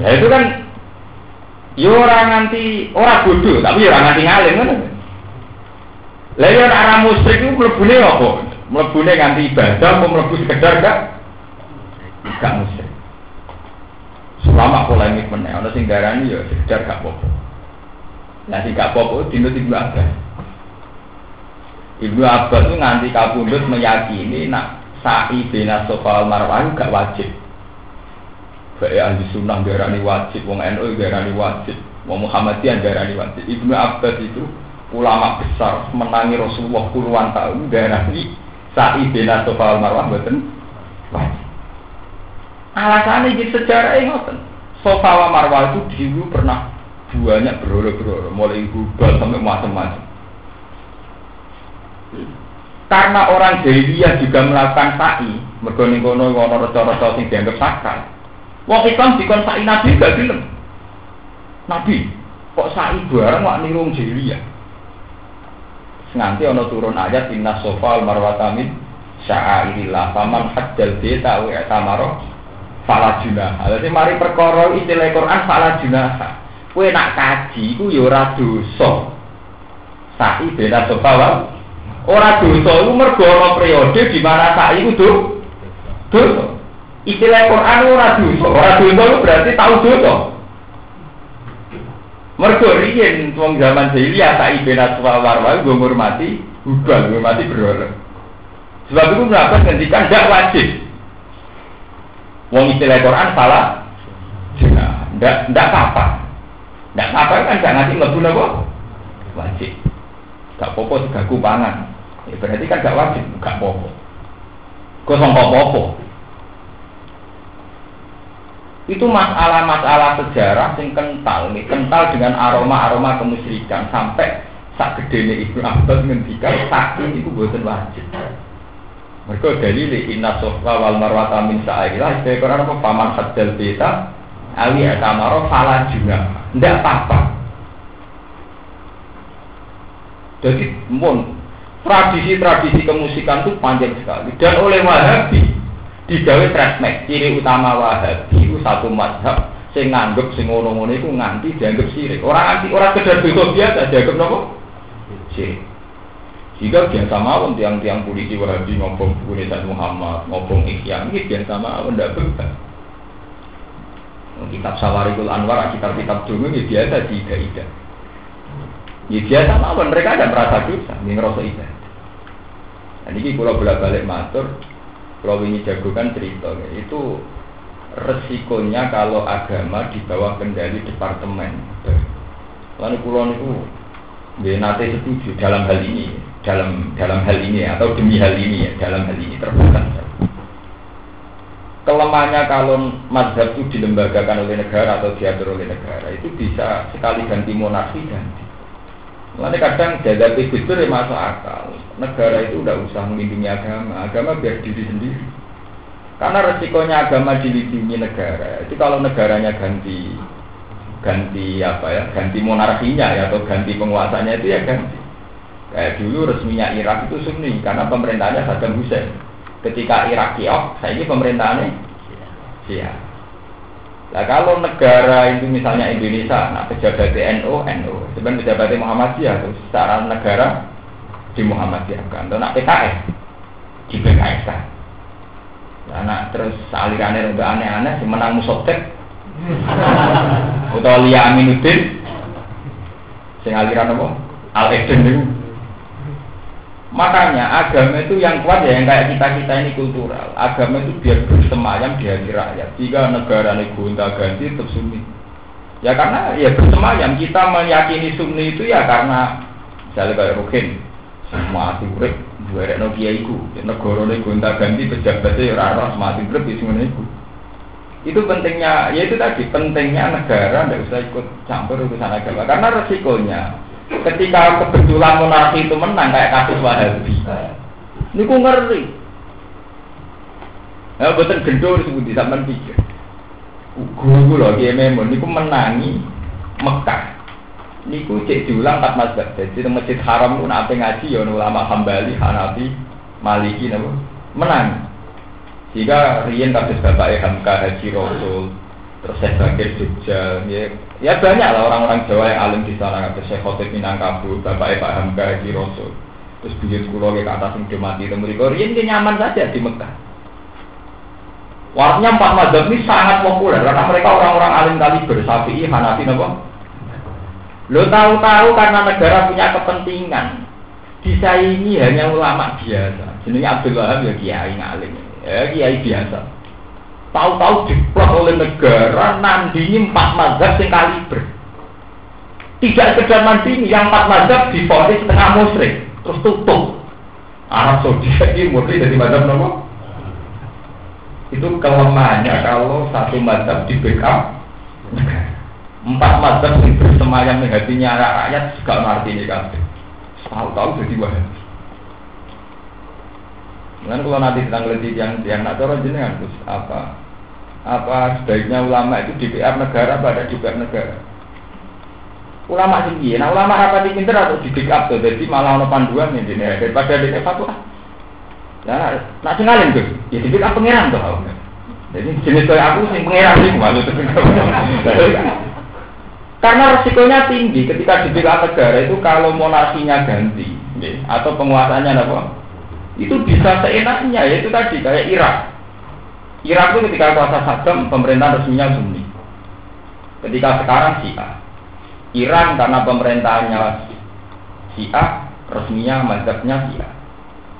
Ya itu kan yo ya orang anti orang bodoh, tapi ya orang anti ngalim kan. Lalu yang arah musyrik itu melebuni apa? Melebuni nganti ibadah, mau melebu sekedar gak? Gak musyrik. Selama polemik meneh, ada sing darani ya sekedar gak popo. Nah sing gak Abbas. Ibnu Abbas itu nganti kabundut meyakini nak sa'i bina sofa marwah gak wajib. Baik ahli sunnah darani wajib, wong NU darani wajib, wong Muhammadiyah darani wajib. Ibnu Abbas itu ulama besar menangi Rasulullah puluhan tahun darani sa'i bin Sofa marwah boten wajib. Alasannya di sejarah ini ngoten. Sofa wa marwah itu dulu pernah banyak beroro-beroro, mulai gubal sampai macam-macam. Karena orang jahiliyah juga melakukan sa'i, mergo ning kono ana reca-reca sing dianggap sakral. Wong Islam dikon sa'i Nabi gak gelem. Nabi, kok sa'i bareng wak niru jahiliyah nganti ono turun ayat inna sofa al marwatamin sya'airillah paman hajjal beta wa tamaro fala junah jadi mari perkara istilah Quran fala junah kue nak kaji ku yo ya ora dosa sa'i beta sofa wal ora dosa iku mergo ana periode di mana sa'i ku dosa istilah Quran ora dosa ora dosa berarti tahu dosa Mergo riyen wong zaman jahiliyah tak ibena suwal warwa gue ngurmati hubal, ngurmati berhala. Sebab itu melakukan ngendikan tidak wajib. Wong istilah Quran salah. Tidak, tidak apa-apa. Tidak apa-apa kan tidak ngasih mlebu napa? Wajib. Gak popo segagu pangan. Ya, berarti kan gak wajib, gak popo. Kok sangka popo? itu masalah-masalah sejarah yang kental nih kental dengan aroma-aroma kemusyrikan sampai sak gede nih ibu Abbas ngendikan saking itu buatan wajib. Mereka dalil inna sofa wal marwata min sa'ilah saya Quran apa? Paman hadal beta ali atamaro fala juga ndak apa-apa. Jadi mon tradisi-tradisi kemusikan itu panjang sekali dan oleh Wahabi digawe treatment ciri utama Wahabi itu satu mazhab sing nganggep sing ngono-ngono iku nganti dianggap sirik. Orang anti orang sekedar bego biasa dianggap nopo? Sirik. Jika biasa mawon tiang-tiang polisi Wahabi ngobong buku Muhammad, ngobong Ihya, ini biasa mawon tidak berubah. Kitab Sawarikul Anwar, kitab-kitab dulu ini biasa tidak-tidak. Ya biasa mawon mereka ada merasa dosa, ini ngerasa ibadah. Dan ini kalau bolak-balik matur, kalau ini jagokan cerita, itu resikonya kalau agama di bawah kendali departemen. Lalu pulau itu dia nanti setuju dalam hal ini, dalam dalam hal ini atau demi hal ini ya, dalam hal ini terbuka. Kelemahannya kalau mazhab itu dilembagakan oleh negara atau diatur oleh negara itu bisa sekali ganti monarki ganti. Lalu kadang jaga Gusdur ya akal. Negara itu udah usah melindungi agama, agama biar diri sendiri. Karena resikonya agama dilindungi negara. Itu kalau negaranya ganti ganti apa ya, ganti monarkinya ya atau ganti penguasanya itu ya ganti. Kayak dulu resminya Irak itu Sunni karena pemerintahnya Saddam Hussein. Ketika Irak kiok, saya ini pemerintahannya Siap. Nah kalau negara itu misalnya Indonesia, nah pejabat NU, NU, sebenarnya pejabat Muhammadiyah itu secara negara di Muhammadiyah kan, nak PKS di PKS kan. Nah, terus alirannya udah aneh-aneh, si menang musotek, atau Lia Aminuddin, sing aliran apa? Al Eden itu. Makanya agama itu yang kuat ya yang kayak kita kita ini kultural. Agama itu biar bersemayam di hati rakyat. Jika negara ini gonta ganti tetap. Ya karena ya bersemayam kita meyakini sunni itu ya karena misalnya kayak Rukin mati urip dua no kiai ku negara ini gonta ganti pejabatnya ya rara mati urip di sini itu. Itu pentingnya, ya itu tadi pentingnya negara tidak usah ikut campur urusan agama karena resikonya ketika kebetulan monarki itu menang kayak kasus Wahabi. Ini ku ngeri. Ya betul gendor disebut di zaman pikir. Guru loh dia memang niku menangi Mekah. Niku cek diulang tak mazhab. Jadi di masjid haram itu nape ngaji ya ulama Hambali, Hanafi, Maliki nabo menang. Jika Rian kasus bapak Hamka Haji Rasul, terus saya Bakir Jogja, ya Ya banyak lah orang-orang Jawa yang alim di sana, ada Syekh Khotib Minangkabau, Bapak Pak Hamka Haji Rasul. Terus beliau sekolah ke atas yang mati itu mereka rian nyaman saja di Mekah. Warnanya empat mazhab ini sangat populer karena mereka orang-orang alim kali bersafi, Hanafi, apa? Lo tahu-tahu karena negara punya kepentingan disaingi hanya ulama biasa. Jenenge Abdul Wahab ya kiai ngalim, ya kiai biasa. Tahu-tahu diplot oleh negara nandingi empat mazhab yang kaliber. Tidak sekedar nandingi, yang empat mazhab difonis setengah musyrik, terus tutup. Arab Saudi ini murni dari mazhab nomor itu kelemahannya kalau satu mazhab di backup empat mazhab yang bersemayam di hatinya rakyat juga ngerti ini kan tahu-tahu jadi wahabi Mungkin kalau nanti lebih yang yang nak cara jenengan terus apa apa sebaiknya ulama itu DPR negara pada DPR negara. Ulama tinggi, nah ulama apa di pinter atau di backup tuh, jadi malah ono panduan ini daripada di fatwa. Ya, nak cengalin tuh, ya di backup pangeran tuh. Jadi jenis kayak aku sih pangeran sih malu. Karena resikonya tinggi ketika di backup negara itu kalau monarkinya ganti, atau penguasanya apa? Itu bisa seenaknya, yaitu tadi kayak Irak Irak itu ketika kuasa Saddam pemerintah resminya Sunni. Ketika sekarang Syiah. Iran karena pemerintahnya Syiah, resminya mazhabnya Syiah.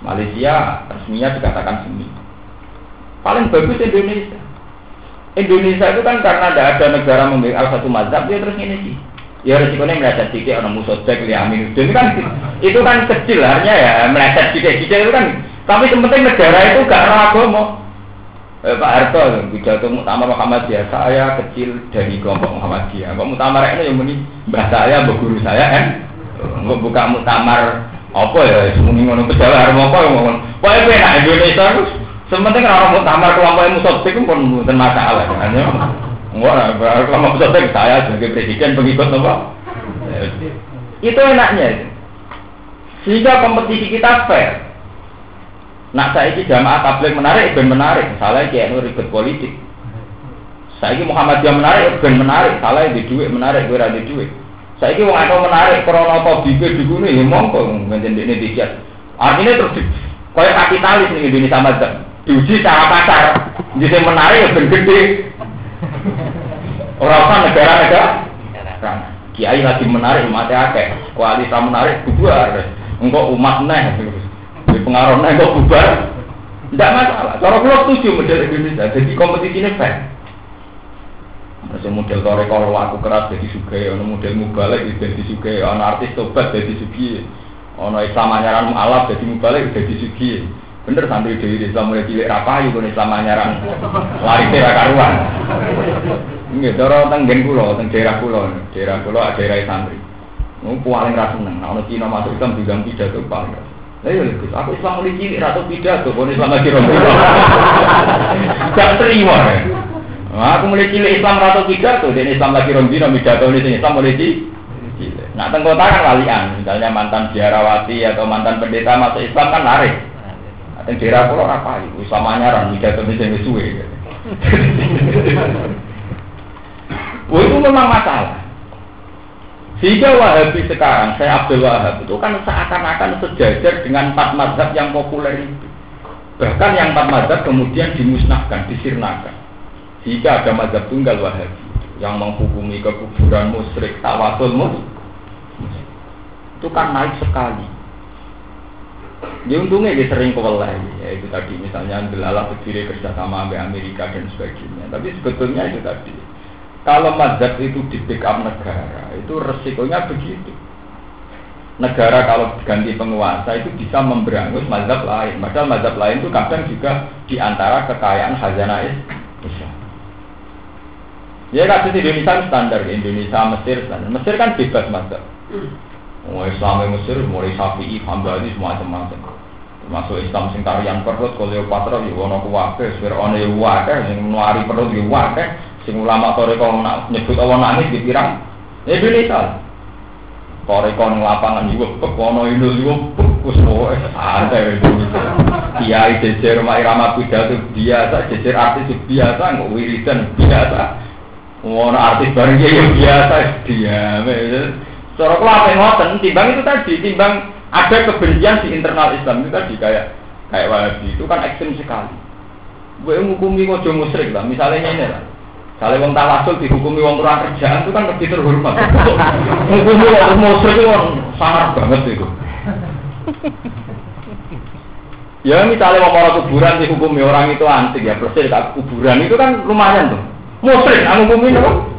Malaysia resminya dikatakan Sunni. Paling bagus Indonesia. Indonesia itu kan karena tidak ada negara memiliki satu mazhab dia terus ini sih. Ya resikonya meleset sedikit orang musodek li amin. Itu kan itu kan kecil hanya ya meleset sedikit itu kan. Tapi penting negara itu gak ragu mau Eh, Pak Harto, pidato Muhammad Muhammadiyah, saya kecil dari kelompok Muhammadiyah. Kok Mutamar ini yang muni mbah saya, mbah guru saya kan? Nggak buka Mutamar apa ya? Semuanya ngono harus apa yang ngomong. Pokoknya enak Indonesia itu. Sementing orang Mutamar kelompok yang musotik itu pun bukan masalah. Kan? Lah, kelompok musotik saya sebagai presiden pengikut apa? Itu enaknya. Sehingga kompetisi kita fair. Nak saiki jamaah tabligh menarik ben menarik, salah kayak ribet politik. Saiki Muhammadiyah menarik ben menarik, salah di duit menarik gue di duit. Saiki wong akeh menarik krana tabibe dikune ya mongko ngene dene dikit. Artinya terus koyo kapitalis ning Indonesia madzhab. Diuji cara pasar. Jadi menarik ben gede. Orang usah negara-negara. Kiai lagi menarik mati akeh. Kualitas menarik bubar. Engkau umat neh. Di pengaruhnya kok bubar. Tidak masalah. Cara kalau setuju model Indonesia. Jadi kompetisinya fair. Masih model tore kalau aku keras jadi suge, ono model mubalek jadi suge, ono artis tobat jadi sugi, ono Islam anyaran mualaf jadi mubalek jadi sugi. Bener santri dewi Islam mulai cilik rapayu pun Islam anyaran lari tera karuan. Nggih, cara teng gen kula, teng daerah kula, daerah kula daerah santri. Mau paling ra seneng, ono Cina masuk Islam bilang pidato paling. Lah iya Gus, aku Islam mulai cilik ra tau pidato, kon Islam lagi rombong. Gak terima. Nah, aku mulai cilik Islam ra tau pidato, dan Islam lagi rombong pidato ini Islam mulai cilik. Nah, teng kota kan misalnya mantan biarawati atau mantan pendeta masuk Islam kan laris. Teng daerah kula apa iku Islam anyaran pidato ini sing suwe. Wah, itu memang masalah. Sehingga Wahabi sekarang, saya Abdul Wahab itu kan seakan-akan sejajar dengan empat mazhab yang populer itu. Bahkan yang empat mazhab kemudian dimusnahkan, disirnakan. Sehingga ada mazhab tunggal Wahabi yang menghukumi kekuburan musyrik, tawasul mus, itu kan naik sekali. Ya untungnya dia sering kewelai, ya itu tadi misalnya Belalah berdiri kerjasama dengan Amerika dan sebagainya. Tapi sebetulnya itu tadi kalau mazhab itu di backup negara, itu resikonya begitu. Negara kalau diganti penguasa itu bisa memberangus mazhab lain. Padahal mazhab lain itu kadang juga di antara kekayaan khazanah Islam. Ya kasus Indonesia standar, Indonesia, Mesir standar. Mesir kan bebas mazhab. Mau Islam Mesir, mulai Syafi'i, Hambali, semua macam-macam. Termasuk Islam sing tarian perut, Kleopatra, ya wono kuwake, Fir'aun ya wake, sing nuari perut ya wake, Sing ulama toreko nak nyebut awan nangis di pirang Indonesia. Toreko ning lapangan juga pekono Indo juga wis pokoke santai Indonesia. Kiai jejer mak irama pidato biasa, jejer artis biasa, nggak wiridan biasa. Ngono artis bareng ya biasa dia. Cara kula apa ngoten, timbang itu tadi, timbang ada kebencian di internal Islam itu tadi kayak kayak Wahabi itu kan ekstrim sekali. Gue ngukumi ngojo musyrik lah, misalnya ini lah. Kalau wong tawasul dihukumi wong kurang kerjaan itu kan lebih terhormat. Hukumi wong musyrik itu sangat banget itu. Ya misalnya mau orang kuburan dihukumi orang itu antik ya persis kuburan itu kan lumayan tuh. Musyrik, aku hukumi apa?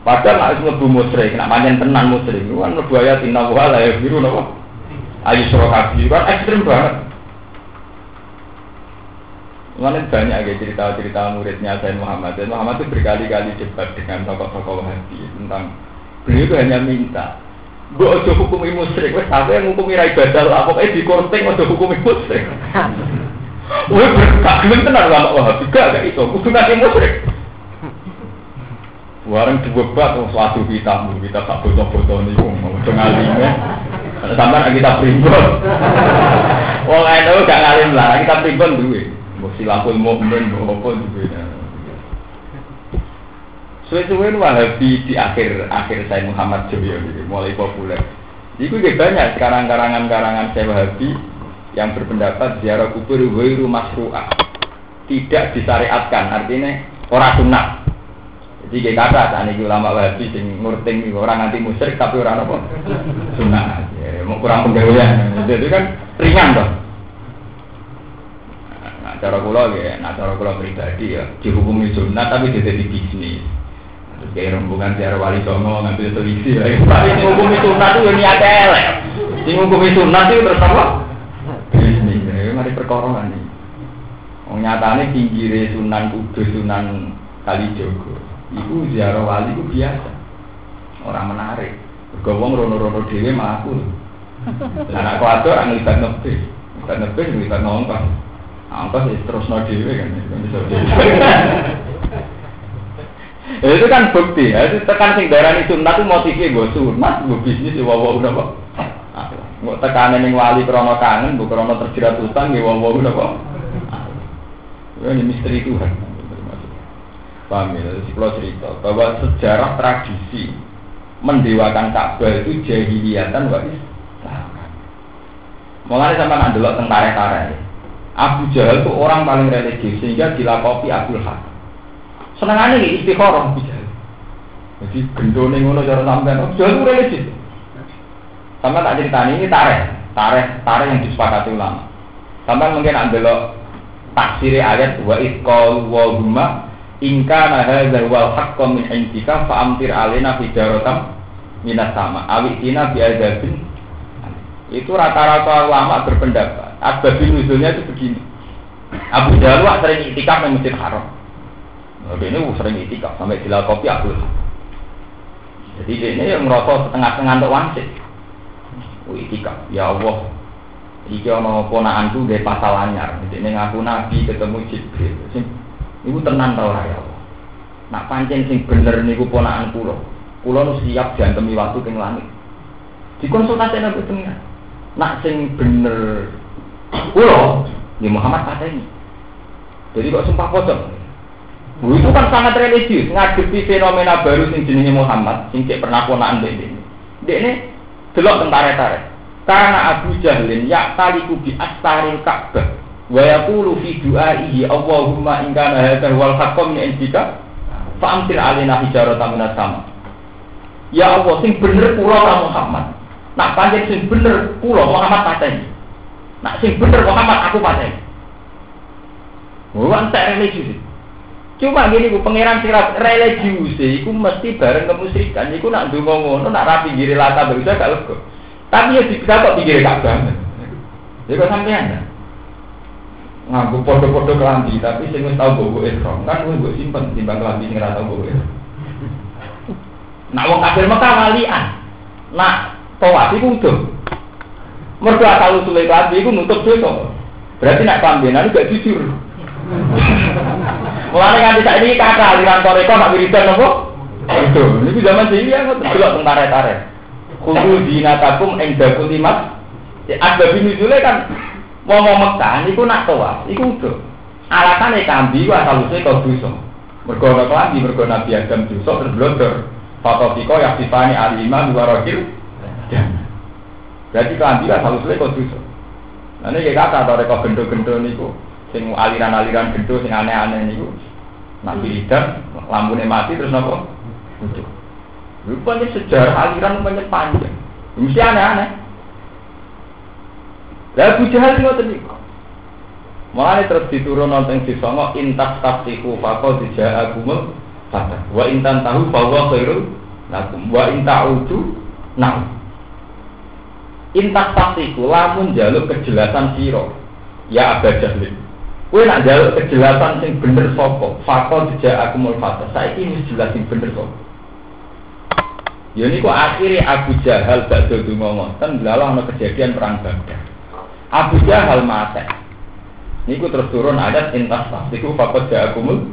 Padahal nak mlebu musyrik, nak manjen tenan musyrik, itu kan mlebu ayat inna wa la yaghfiru napa? Ayu surakabi kan ekstrim banget. Mana banyak ya cerita-cerita muridnya Sayyid Muhammad. Sayyid Muhammad itu berkali-kali debat dengan tokoh-tokoh Wahabi tentang beliau itu hanya minta Gue ojo hukumi musyrik, wes sampai yang hukumi rai badal lah, pokoknya di korting ojo hukumi musyrik. Wih berkak gelem tenar lama Wahabi, gak gak itu, kudu nanti musyrik. Warang debat, oh, suatu kita, kita tak foto-foto nih, mau ngalimnya. Sampai kita primbon. Wong itu gak ngalim lah, kita primbon duit. Mbok silahul mukmin mbok apa juga. Suwe-suwe Wahabi di akhir akhir saya Muhammad Joyo mulai populer. Itu juga banyak sekarang karangan-karangan saya Wahabi yang berpendapat ziarah kubur wairu masru'ah tidak disyariatkan artinya orang sunnah jadi kayak kata ini ulama wahabi sing ngurting orang anti musyrik tapi orang apa sunnah ya, mau kurang penggawean itu kan ringan dong cara kula ya, nah cara kula pribadi ya dihukumi sunnah tapi tidak di bisnis. Terus kayak rombongan tiara wali songo ngambil televisi ya. Tapi dihukumi sunnah itu ya niat elek. Dihukumi sunnah itu terus apa? Bisnis. Ya mari perkara nih. Wong nyatane pinggire Sunan Kudus Sunan Kalijogo. Iku ziarah wali itu biasa. Orang menarik. Mergo wong rono-rono dhewe mlaku. Lah nek kuwatir anglibat nebis. Anglibat nebis anglibat nongkrong. Angkos ya terus no dewe kan, ya, itu kan bukti ya, itu tekan sing darah itu sunat itu motifnya gue sunat, gue bisnis ya wawa udah kok. Mau tekanan yang wali krono kangen, bu krono terjerat utang, ya wong-wong napa? Ini misteri Tuhan. Paham ya? Cerita bahwa sejarah tradisi mendewakan Ka'bah itu jahiliyatan wa Islam. Mulai sama nak delok tentara-tentara. Abu Jahal itu orang paling religius sehingga dilakopi Abdul Haq. Senengannya nih istikharah Abu Jahal. Jadi gendone ngono cara sampean. Abu Jahal itu religius. Sama tak cerita ini tareh, tareh, tareh yang disepakati ulama. Sampai mungkin ambil taksir ayat wa itqal wa Inka nahadzal wal haqqo min indika fa amtir alina hijaratan minas sama. Awitina bi adzabin itu rata-rata ulama berpendapat. Asbabun nuzulnya itu begini. Abu Jalwa sering itikaf di Masjid Haram. Nabi ini sering itikaf sampai kopi Abu jadi ini yang merasa setengah-setengah untuk wangsit. Oh, itikaf. Ya Allah. Iki ono ponakanku dari pasal anyar. Ini ngaku nabi ketemu Jibril. Iku tenan tau ora ya. Nak pancen sing bener niku ponakan kula. Kula nu siap diantemi waktu teng langit. Dikonsultasi nabi pengiran. Nak sing bener kula, ya Muhammad pateni. Jadi kok sumpah pocong. Itu kan sangat religius, ngadepi fenomena baru sing jenenge Muhammad, sing cek pernah ponakan dek ini. Dek ini delok tentara-tentara. Karena Abu Jahlin ya taliku bi astaril Ka'bah wa yaqulu fi du'aihi Allahumma in kana hadha wal haqqu min indika fa amtir alaina hijaratan Ya Allah sing bener kula ka Muhammad nak pancen sing bener kula Muhammad pateni nak sing bener Muhammad aku pateni Wah, tak religius. Cuma gini, bu pangeran sirat religius, itu mesti bareng kemusyrikan. Iku nak dungo ngono, nak rapi giri lata bisa gak lego. Tapi ya bisa kok pikir gak banget. Jadi kok sampean ya? Nganggu podo-podo kelambi tapi sing wis tau bobo ihram kan gue gue simpen timbang kelambi sing ora tau bobo ihram nak wong kafir Mekah walian. Nak tawaf iku udah mergo asal usule kelambi iku nutup dosa berarti nak kelambinan gak jujur. Mulane nganti saiki kakak aliran toreko nak wiridan apa? Itu, ini zaman sini ya delok tentara-tare. Kudu dinatakum ing dakulimat. Ada bini kan Wong wong Mekah niku nak tawaf, iku udah. Alasane kambi ku asal usule kok dosa. Mergo ana kelambi, mergo Nabi Adam dosa terblodor. Fatofiko yang sifani alimah dua rojil. Berarti kelambi asal usule kok dosa. Nah ini kata atau reka gendo-gendo niku, sing aliran-aliran gendo sing aneh-aneh niku. Nabi Adam, lampunya mati terus nopo? Udah. Rupanya sejarah aliran banyak panjang. Mesti aneh-aneh. Lah Abu Jahal ngoten niku. Mulane terus diturun nonton di songo intas tafsiku faqad ja'akum fata. Wa intan tahu bahwa khairul lakum wa inta'udu nah. Intas tafsiku lamun jaluk kejelasan siro ya Abu Jahal. Kowe nak jaluk kejelasan sing bener sapa? Faqad ja'akumul fata. Saiki wis jelas sing bener sapa. Ya niku akhirnya Abu Jahal gak dodo ngomongan, lalu ana kejadian perang Badar. Abu Jahal mate. Niku terus turun adat intas Niku fakot jakumul.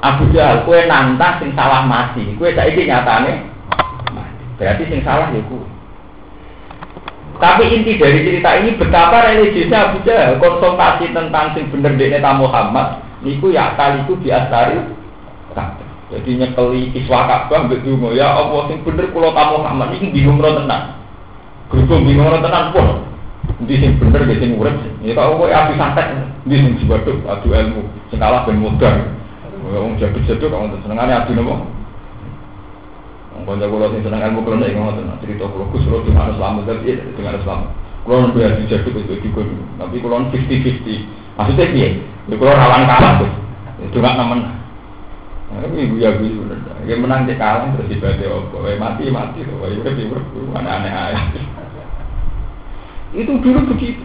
Abu Jahal kue nantang sing salah mati. Kue saiki nyatane mati. Berarti sing salah ya kue. Tapi inti dari cerita ini betapa religiusnya Abu Jahal konsultasi tentang sing bener dekne tamu Muhammad niku ya kaliku biasari jadi nyekeli iswa Ka'bah mbek ya Allah sing bener kula tamu Muhammad iki bingung ro tenan. Gerung bingung ro tenan pun. Di sing bener di sing urip. Ya kok kowe api santet di sing jebaduk adu ilmu. Sing kalah ben modal. Wong jabut-jabut kok ngoten senengane adu napa? Wong kanca kula sing seneng ilmu kula nek ngoten cerita kula Gus Ro dengan Islam tapi dengan Islam. Kula nu biar dijaduk itu dikon. Tapi kula 50-50. Maksudnya piye? Ya kula rawan kalah tuh. Itu gak nemen. Tapi ibu ya ibu bener. Ya menang cek kalah terus ibadah apa? Mati mati tuh. Ya udah urip mana aneh aja. Itu dulu begitu.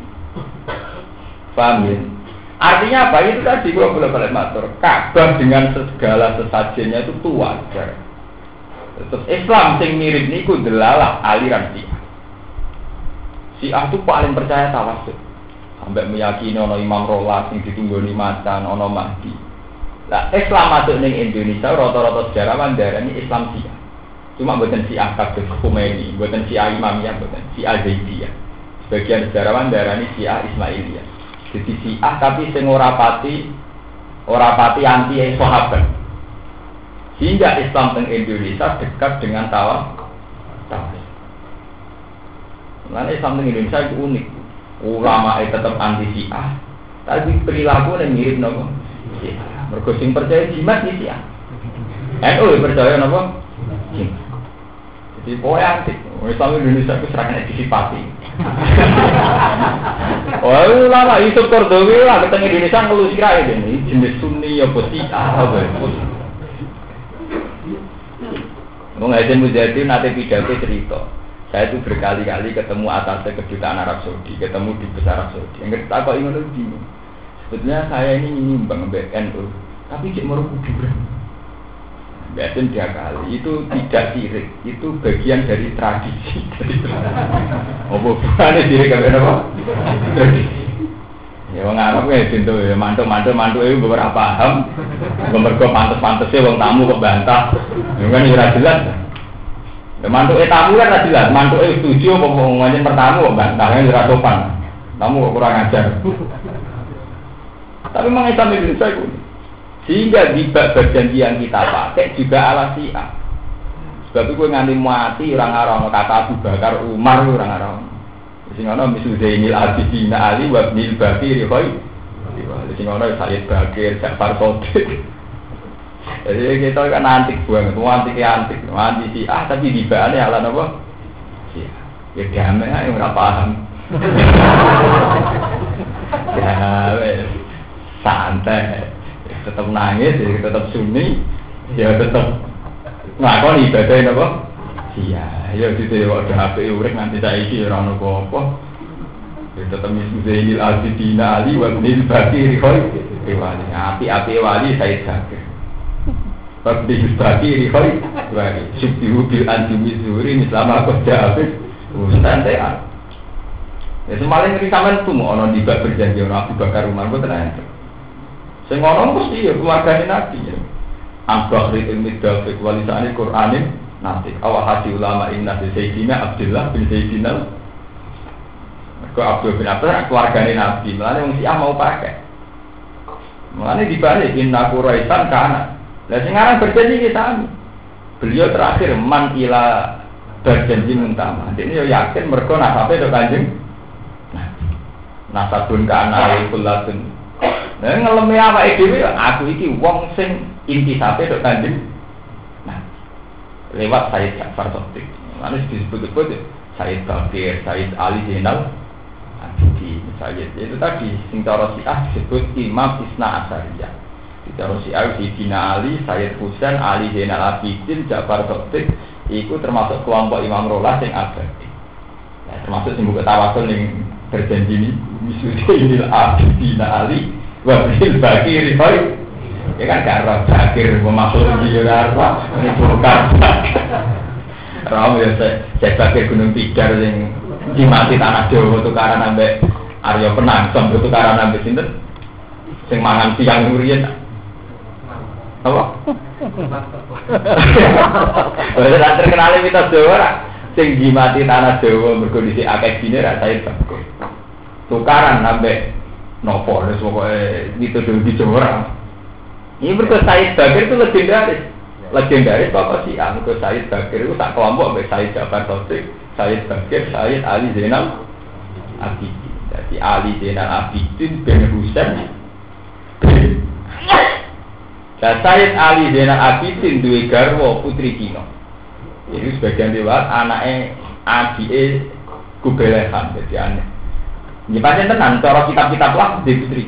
Paham ya? Artinya apa? Itu tadi gua boleh balik matur. Ka'bah dengan segala sesajennya itu tua. Terus Islam sing mirip niku delalah aliran Syiah. Syiah itu paling percaya tawasul. Sampai meyakini ono Imam Rolas yang ditunggu di macan, ono Mahdi. Nah, Islam masuk ning Indonesia rata-rata sejarawan ini Islam Syiah. Cuma buatan si Akab Khomeini, buatan si Imamiyah, buatan si Zaidiyah. Sebagian sejarawan darah ini si Ismailiyah. Jadi si A tapi sing ora pati ora pati anti sahabat. Sehingga Islam di Indonesia dekat dengan tawa tawa. Nah, Islam di Indonesia itu unik. Ulama itu tetap anti Syiah, tapi perilaku yang mirip nopo. Mergo sing percaya jimat di Syiah. NU percaya nopo? Jimat. Jadi pokoknya antik. Islam Indonesia itu serangan antisipasi. Oh, lama itu Kordowi lah ketemu Indonesia ngeluh kira ini jenis Sunni ya pasti apa Mau ngajen mujahidin nanti pidato cerita. Saya itu berkali-kali ketemu atasnya kedutaan Arab Saudi, ketemu di besar Arab Saudi. Yang kita kok ingin lebih. Sebetulnya saya ini nyumbang BNU, tapi cek mau kuburan. Biasanya dia kali itu tidak sirik, itu bagian dari tradisi. Oh, bukan sirik apa? Tradisi. Ya wong Arab ya pintu ya mantuk mantuk itu beberapa paham. Mergo pantes-pantese wong tamu kok bantah. Ya kan ora jelas. Ya mantuk tamu kan ora jelas, mantuk setuju apa ngomongin pertama kok bantah ya ora sopan. Tamu kok kurang ajar. Tapi memang Islam Indonesia itu sehingga di perjanjian kita pakai juga ala siap. Sebab itu nganti mati orang orang kata Abu Bakar Umar orang orang. Sing ana misu Zainil Abidin Ali wa Ibnil Bakir khoi. Sing ana Sayyid Bakir, Ja'far Sodik. Jadi kita kan antik banget, antik antik, antik si ah tapi di bawahnya ala apa? Ya damai aja nggak paham. ya santai tetap nangis, ya tetap sunni, ya tetap ngakon ibadah apa? Iya, ya gitu ya waktu HP urek nanti saya isi orang nopo apa. Ya tetap Zainil Abidina Ali wa Nil Bakir Khoi Wali, api-api wali saya sakit. Bakti Bakir Khoi Wali, Syubihu bil anti misuri selama aku jawabin, santai Ya semalam ini sampean tuh mau ono di berjanji orang Abu Bakar Umar gue tenang. Sing ngono mesti ya keluargane Nabi ya. Ambah ri ilmi dafik walisane Qur'anin nanti awal haji ulama inna bi Sayyidina Abdullah bin Sayyidina Mereka Abdul bin Abdullah keluargane Nabi Mulanya wong Syiah mau pakai Mulanya dibalik inna Quraisan kana Lah sing aran berjanji kita Beliau terakhir man ila berjanji mentama. Ini yakin mereka nasabnya do kanjeng. Nah, nasabun kana kulatun Nah, ngelemi apa dhewe aku iki wong sing intisape tok kanjeng. Nah, lewat Said Ja'far Sotik. Lalu disebut-sebut Said Bakir, Said Ali Zainal Abidi, misalnya itu tadi sing cara Syiah disebut Imam Isna Asariyah. Di cara Syiah Dina Ali, Said Husain, Ali Zainal Abidin, Ja'far Sotik, itu termasuk kelompok Imam Rolah yang abadi. Ya, termasuk sing buka tawasul yang berjanji ini, misalnya ini Abidina Ali, Wabil bakir koi Ya kan gak bakir Memasuk di Yudharma Ini bukan Ram ya saya bakir Gunung Tidar yang dimati tanah Jawa tukaran sampai Aryo Penang sampai tukaran sampai sinten? Sing mangan siang ngurian. Apa? Ora terkenal mitos Jawa sing dimati tanah Jawa mergo dhisik akeh dine ra saya tukaran sampai nopo wis pokoke itu dulu di Jawa ini berkata Said Bakir itu legendaris. Legendaris bapak si ah itu Said Bakir itu tak kelompok sampai Said Jafar Sotik Said Bakir Said Ali Zainal Abidin. Jadi Ali Zainal Abidin bin Husain dan Said Ali Zainal Abidin dua garwo putri Kino ini sebagian lewat anaknya Adi Kubelehan jadi aneh ini pasti tenang, cara kitab-kitab lah di putri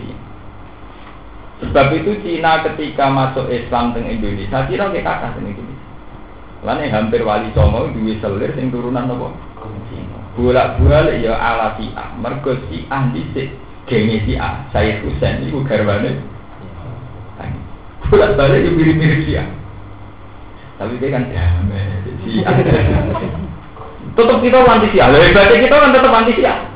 Sebab itu Cina ketika masuk Islam teng Indonesia, Cina kayak kakak teng Indonesia. Lalu hampir wali songo duwe selir sing turunan apa? Bolak-balik ya ala Syiah, mergo Syiah dhisik genge Syiah, Sayyid Husain iku garwane. Bolak-balik ya mirip-mirip Syiah. Tapi dia kan damai Syiah. Tetap kita anti Syiah, lebih kita kan tetap anti Syiah.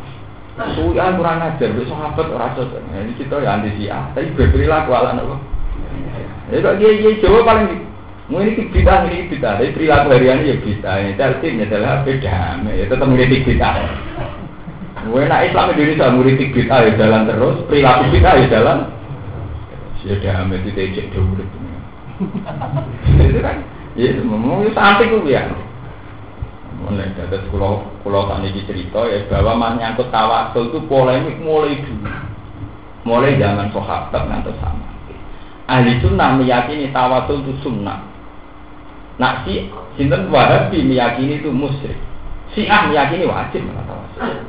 Suya kurang ajar, besok sahabat orang cocok. Nah, ini kita ya anti siah, tapi berperilaku ala nopo. Ya kok dia dia Jawa paling Mau ini kita ini kita, tapi perilaku harian ya bisa. Ini tertibnya adalah beda, ya tetap ngiritik kita. Gue nak Islam Indonesia ngiritik kita ya jalan terus, perilaku kita ya jalan. Ya damai itu tejek dulu. Itu kan, ya mau sampai gue ya. Mulai dari pulau pulau tani cerita ya bahwa menyangkut tawasul itu polemik mulai dulu, mulai zaman sahabat ngantos sama. Ahli sunnah meyakini tawasul itu sunnah. Nak si sinten wahabi meyakini itu musyrik. Si ah meyakini wajib malah tawasul.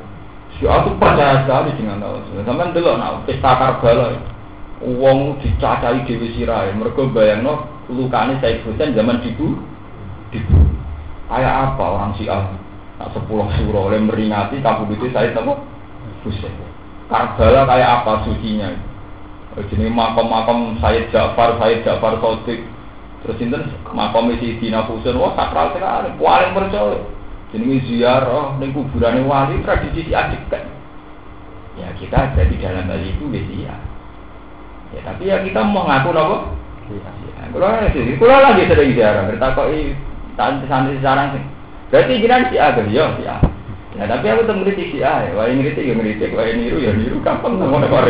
Si itu percaya sekali dengan tawasul. Sampai dulu nak pesta karbala. Uang dicacai dewi sirai. Mereka bayang no lukani saya Husain zaman dibu dibu. Kayak apa orang Syiah nak sepuluh surah oleh meringati kabut itu saya tahu Husain. Karbala kayak apa sucinya? Jadi makam-makam Sayyid Ja'far, Sayyid Ja'far Sodik, terus ini makam isi Dina Husain, wah sakral sekali, paling percaya. Jadi ziarah, ini kuburan wali tradisi kan. Ya kita ada di dalam hal itu ya Ya tapi ya kita mau ngaku nopo. Ya, kalau lagi, kalau lagi sering ziarah, bertakoi santri-santri sekarang sih. Berarti jiran si A, ya si A. Ya tapi aku tuh ngeritik si A, ya. wah ngeritik ya ngeritik, wah niru ya niru, gampang ngomong repot.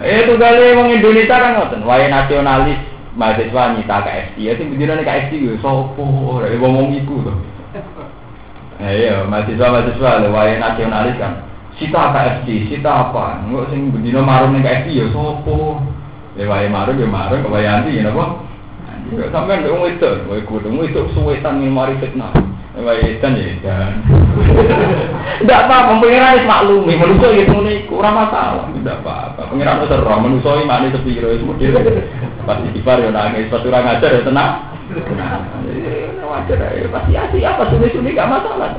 Itu kali orang Indonesia kan ngoten, wah nasionalis mahasiswa nyita KFC, ya sing bendina KFC yo sopo, ya ngomong iku tuh. Eh iya, mahasiswa mahasiswa wah nasionalis kan. Sita KFC, sita apa? Enggak sing bendina marung ning KFC ya sopo. Ya wae marung ya marung, wae anti ya napa? Sampai nggak mau itu, mau ikut, mau itu suwetan yang mari fitnah. Mau edan ya edan. Tidak apa-apa, pengiran itu maklumi, manusia itu nih kurang masalah, tidak apa-apa. Pengiran itu serem, manusia ini maknanya sepi kira itu model. Pasti kifar ya nangis, pas kurang ajar ya tenang. Wajar ya, pasti asli apa suni-suni gak masalah.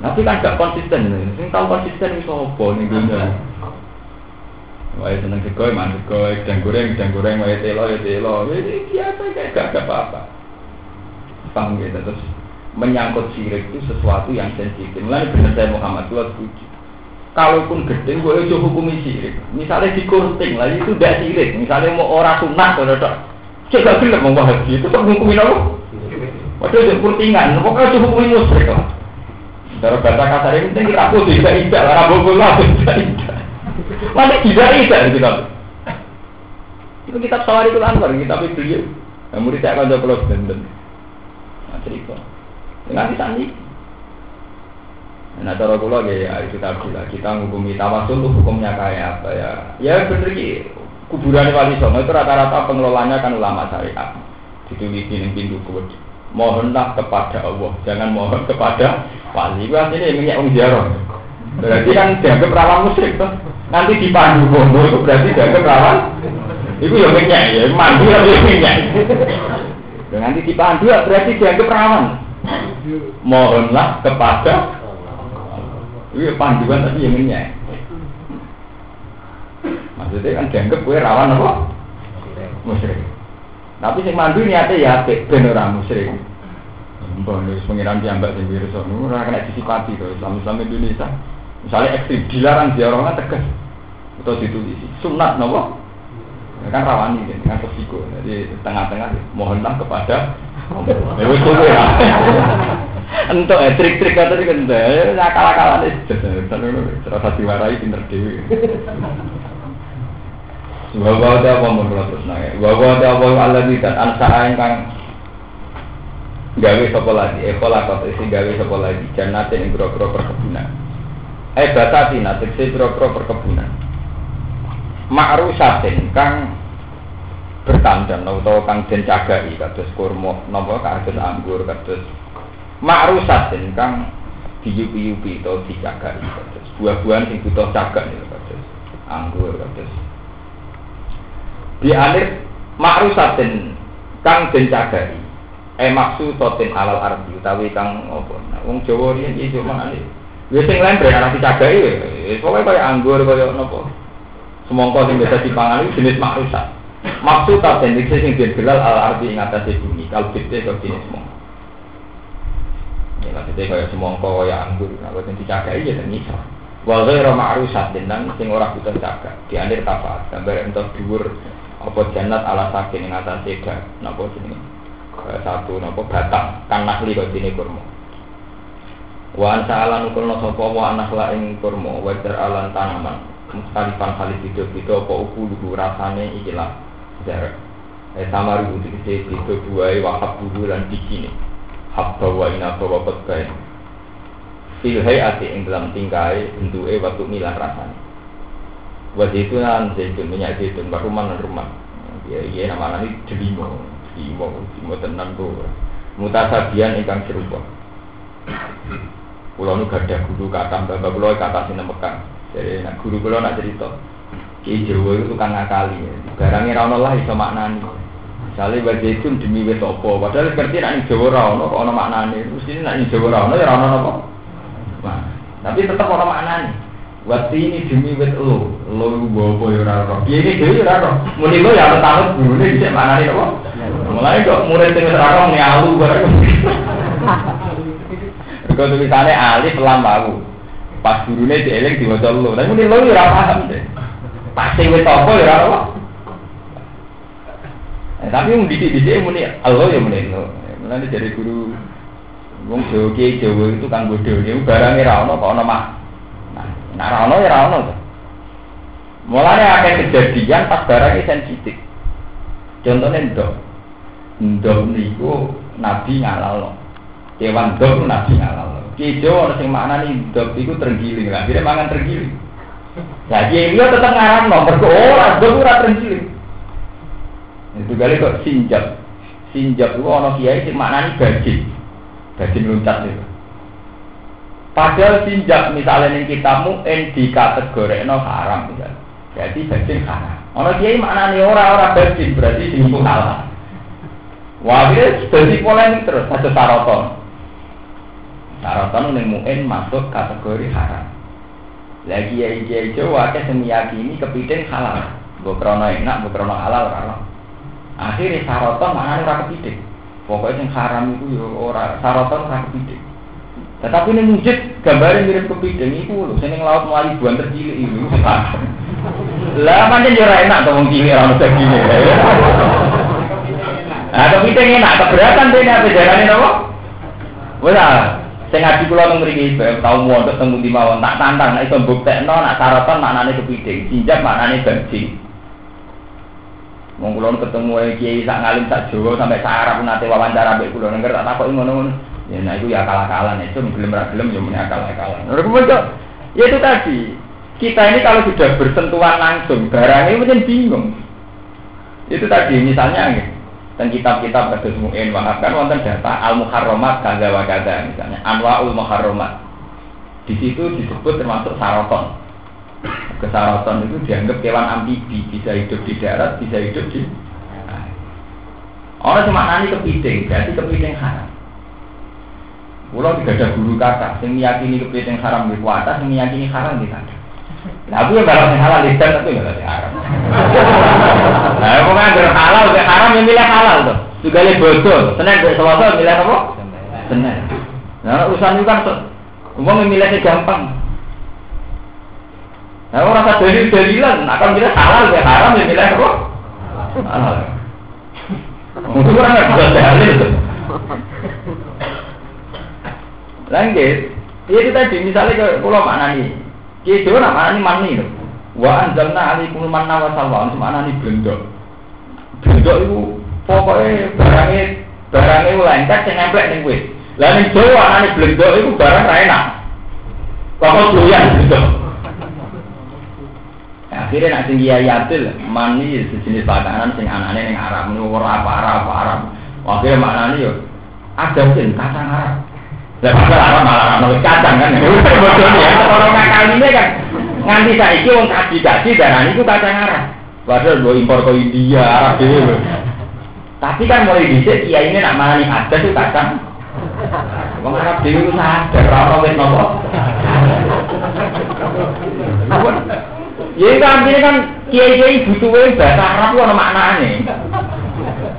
Tapi kan gak konsisten, sing tahu konsisten itu apa nih dunia. Wah seneng segoy, mana segoy, dan goreng, dan goreng, wah telo, ya telo, ini biasa kayak gak ada apa-apa. Paham gitu, terus menyangkut sirik itu sesuatu yang sensitif. Mulai benar saya Muhammad itu setuju. Kalaupun gede, gue itu hukumi sirik. Misalnya di kurting, lah itu udah sirik. Misalnya mau orang sunat, kalau tak, gak bilang mau haji, itu tak hukumi apa? Waduh, kurtingan, pokoknya itu hukumi musrik lah. Cara bahasa kasar ini, kita putih, tidak tidak, lah, rabu lah, tidak tidak. Mana tidak tidak kita. Itu kitab Sawarikul Anwar, kitab beliau. Yang murid saya akan jawab kalau benden. Nah cerita. Nanti sandi. Nah cara kula ya itu tadi lah kita menghukumi tawasul itu hukumnya kayak apa ya? Ya bener ki kuburan wali songo itu rata-rata pengelolanya kan ulama syariat. Ditulis di pintu kubur. Mohonlah kepada Allah, jangan mohon kepada wali. Itu artinya minyak ziarah. Berarti kan dianggap rawan musyrik tuh. Nanti dipandu bondo itu berarti dianggap rawan. Itu ya minyak ya, mandi ya minyak. Dan nanti dipandu ya berarti dianggap rawan. Mohonlah kepada Iya panduan tapi yang minyak. Maksudnya kan dianggap gue rawan apa? Musyrik. Tapi sing mandu niatnya ya apik ben ora musyrik. Mbah wis pengiran piyambak sing virus ora kena disipati to Islam-Islam Indonesia. Misalnya ekstrim dilarang ziarah tegas. Atau ditulis sunat nopo ya kan rawani kan kan resiko. Jadi tengah-tengah mohonlah kepada ya wis kowe. Ya entuk eh trik-trik kata iki kan akal-akalan itu terus diwarai pinter dhewe Wa ada apa mun terus nang. Wa ada apa Allah di dan ansa ingkang gawe sapa lagi, ekola kota isi gawe sapa lagi, jannate ing grogro perkebunan. Eh batatina tegese grogro perkebunan. Ma'rusatin kang bertandang atau kang den cagai kados kurma napa kados anggur kados ma'rusatin kang diyupi-yupi atau dicagai kados buah-buahan sing butuh cagak kados anggur kados di alif makrusatin kang den cagari eh maksudatin alal ardi utawi kang apa? Nah, wong Jawa riyen iki cuma alif wis sing lain bre arep dicagari wis pokoke kaya anggur kaya napa? Semongko sing biasa dipangan itu jenis makrusat. Maksudatin iki sing den gelal al ardi ing atase bumi. Kalbite kok jenis semongko Ya, maksudnya kaya semongko kaya anggur, nah, kalau dicagari ya ternyata wa ghairu ma'rusatin lan sing ora butuh cagak. Diandir tafaat gambar entuk dhuwur apa jannat ala sakin ing atas seda napa jenenge? Satu napa? Batang. Kan nakli kok dene kurma. Wa an sa'alan ukulna sapa? Wa anak la ing kurma. Wa alan tanaman. Mustalifan kali beda-beda apa ukulu rasane iki lah. Jarak eh sama ribu dikisi itu buai wahab bulu lan bikini hab bawa ina bawa petkai filhai ati ing dalam tingkai bentuke waktu milah rasane wa zaitunan zaitun minyak zaitun wa rumah ya iya nama ini delimo delimo delimo tenang tuh mutasabian ingkang serupa Kulo nu gada guru kata bapak kulo kata sini Mekah. Jadi nak guru kulo nak cerita. Ki Jawa itu tukang ngakali. Barangnya rano lah iso maknani. Misalnya baca itu demi wes opo. Padahal ngerti nak Jawa kok ono maknani. Ini nak Jawa rano ya rano apa? Nah, tapi tetap ono maknani. Waktu ini demi wet lo, lo bawa ya rano. Dia ini dewi rano. Muni lo ya tahu guru ini bisa maknani apa? Mulai kok murid yang rano nyalu bareng. Kau tulisannya alif lam bau. Pas gurune dieling diwaca lo. Tapi muni lo ya paham deh. Pas sing wis apa ya ora Eh, tapi yang didik-didik muni Allah ya muni lo. Mulane jadi guru wong Jawa Jawa itu kan bodoh. Ini barangnya ra ono kok ono mah. Nah, nah ra ono ya ra ono to. Mulane akeh kejadian pas barangnya sensitif. Contohnya ndok. Ndok niku Nabi ngalalo. Kewan ndok Nabi ngalalo. Jawa ono sing maknani ndok iku tergiling. Lah, akhirnya mangan tergiling. Jadi dia tetap ngarang nomor ke orang, gue ora tergiling. Itu kali kok sinjab, sinjab itu ono kiai sing maknani bajing, bajing loncat itu. Padahal sinjab misalnya ning kitamu en dikategorikno haram misalnya. Jadi bajing haram. Ono kiai maknani ora ora bajing berarti sing halal. Wah, jadi polemik terus, satu saroton. Saroton ning muen masuk kategori haram. Lagi ya kiai Jawa akeh sing meyakini kepiting halal. Mbok krono enak, mbok krono halal halal. Akhirnya saroton mana ora kepiting. Pokoknya yang haram itu ya ora saroton ora kepiting. Tetapi ini wujud gambarnya mirip kepiting itu loh. Sini laut melalui buan tercilik ini. Lah macam jora enak tuh wong cilik ora mesti gini. Nah, kepiting enak keberatan dene apa jarane napa? Wes Sing ngaji kula nang mriki tau mondok teng pundi mawon tak tantang nek iso mbuktekno nak saraton maknane kepiting, sinjap maknane bajing. Wong kula ketemu kiai sak ngalim sak Jawa sampai sak nate wawancara mbek kula nengger tak takoki ngono-ngono. Ya nah itu ya akal-akalan itu gelem ra gelem ya muni akal-akalan. Ora Ya itu tadi. Kita ini kalau sudah bersentuhan langsung barangnya mungkin bingung. Itu tadi misalnya dan kitab-kitab kados muin maafkan wonten data al muharramat kaza wa kaza misalnya anwaul muharramat di situ disebut termasuk saroton kesaroton itu dianggap kewan amfibi bisa hidup di darat bisa hidup di orang cuma nani kepiting berarti kepiting haram Pulau tidak ada guru kata, yang meyakini kepiting haram di kuasa, yang meyakini haram di sana. Nah, aku yang kalau halal lisan tapi nggak haram. Nah, aku kan halal, haram yang milih halal tuh. Juga lebih bodoh. Senin dari Selasa milih apa? Senin. Nah, urusan itu kan umum milihnya gampang. Nah, orang rasa dari dalilan, akan milih halal, ya haram, ya milih apa? Halal. Untuk orang nggak bisa dalil. Lanjut, itu tadi misalnya kalau mana nih, Kiai nak mana nih mani loh. Wa anjalna alaikum manna wa salwa, mana nih blendok. Blendok itu pokoknya barangnya barangnya lengket yang nempel nih gue. Lah ning Jawa anane blendok itu barang ra enak. Pokok doyan gitu. Akhirnya nak tinggi ayatil mani sejenis makanan sing anane ning Arab niku ora apa Arab Arab. Akhirnya maknane yo ada sing kacang Arab. Lah bisa malah ana kacang kan. Bodoh ya orang ngakal ini kan nganti saiki wong kaji-kaji darani iku kacang Arab. Padahal lo impor ke India. Tapi kan mulai dhisik kiai ini nak marani ada tuh kacang. Wong Arab dhewe ku sadar ora. Ya itu artinya kan kiai-kiai butuh bahasa Arab itu ada maknanya.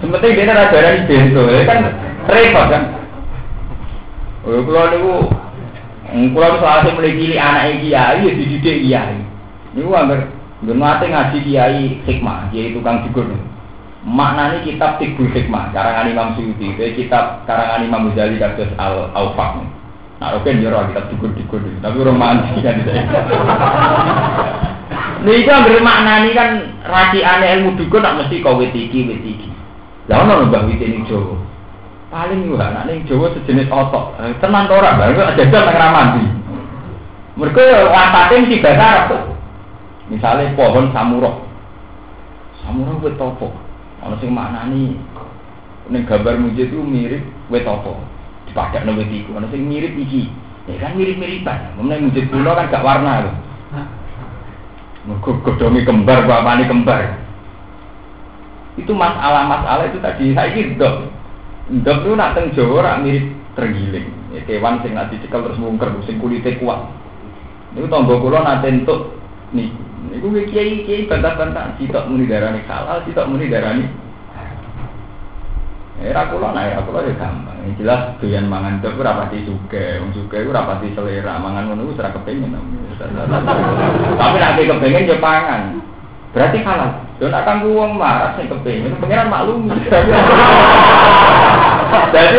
Sementing dia ada bento, ya kan repot kan. Oh, kalau niku, kalau soal saya mulai anak kiai, ya dididik kiai. Niku hampir Gue nate ngaji kiai hikmah, kiai tukang jugur. Maknanya kitab Tibul Hikmah, karangan Imam Suyuti, itu kitab karangan Imam Ghazali kados Al Aufaq. Nah, oke, dia orang kitab jugur-jugur, tapi mandi kan itu. Nih itu ambil maknanya kan rasi aneh ilmu dukun tak mesti kau wetiki wetiki. Lah ono mbah wit ini Jawa. Paling yo anak ning Jawa sejenis otok. Eh, tenan ora, baru aja nang ramandi. Mereka wasate mesti bahasa. Misalnya pohon samuro. Samuro wit topo. Ono sing maknani ning gambar mujid itu mirip wit apa? Dipadakno wit iku. Ono sing mirip iki. Ya kan mirip-miripan. Mulane mujid kuno kan gak warna lho. Mergo godhonge kembar, bapakne kembar. Itu masalah-masalah itu tadi saya dok. Dok itu nak teng Jawa ora mirip tergiling. Ya, kewan sing nanti dicekel terus mungker, sing kulitnya kuat. Niku tangga kula nate entuk nih. Niku kiai kiai bantah-bantah, sitok muni darani halal, sitok muni darani Era kula nah era kula ya gampang. Yang jelas doyan mangan dok ora pati suge, wong suge ora selera, mangan ngono wis ora kepengin. Tapi nek kepengin ya pangan. Berarti halal. Yo nek kanggo wong marah sing kepengin, pengiran maklum. Jadi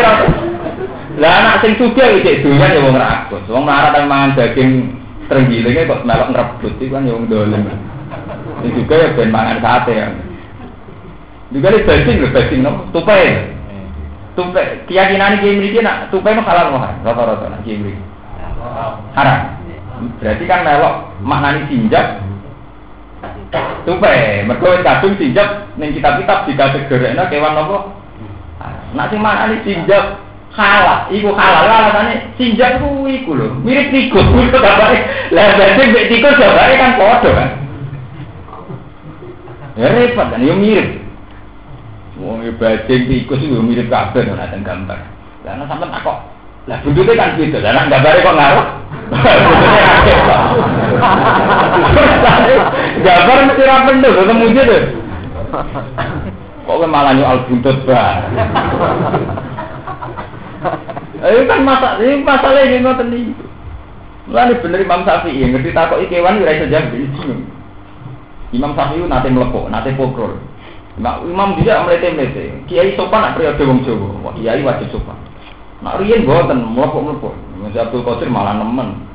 lah anak sing suge wis doyan ya wong ra agus. Wong marah tapi mangan daging terenggilinge kok melok ngrebut iku kan ya wong dolen. Ini juga ya ben mangan sate ya. Juga ini bajing loh, bajing no, tupai. Tupai, keyakinan ini memiliki nak tupai no halal haram, rata-rata nak kiai haram. Berarti kan melok maknani sinjak tupai. Mereka kadung sinjak neng kitab-kitab di kategori kewan nopo. Nak sing maknani sinjak halal, iku halal alasannya sinjak ku iku lho, mirip tikus, iku kabare. Lah bajing mek tikus kabare kan padha kan. Ya repot kan, ya mirip. Wong bajing tikus itu mirip kabeh ora teng gambar. Lah nek sampean takok, lah bentuknya kan gitu. Lah nek kok ngaruh? Gambar mesti ra penuh ketemu gitu. Kok malah nyual buntut bah. Ayo kan masa ini masalah ini ngoten iki. Mulane bener Imam Syafi'i ngerti takok kewan ora iso jawab Imam Syafi'i nate mlepok, nate pokrol. Nah, imam dia melete melete. Kiai sopan nak periode wong Jawa. Kiai wajib sopan. Nak riyen boten mlepok mlepok. Mas Abdul Qadir malah nemen.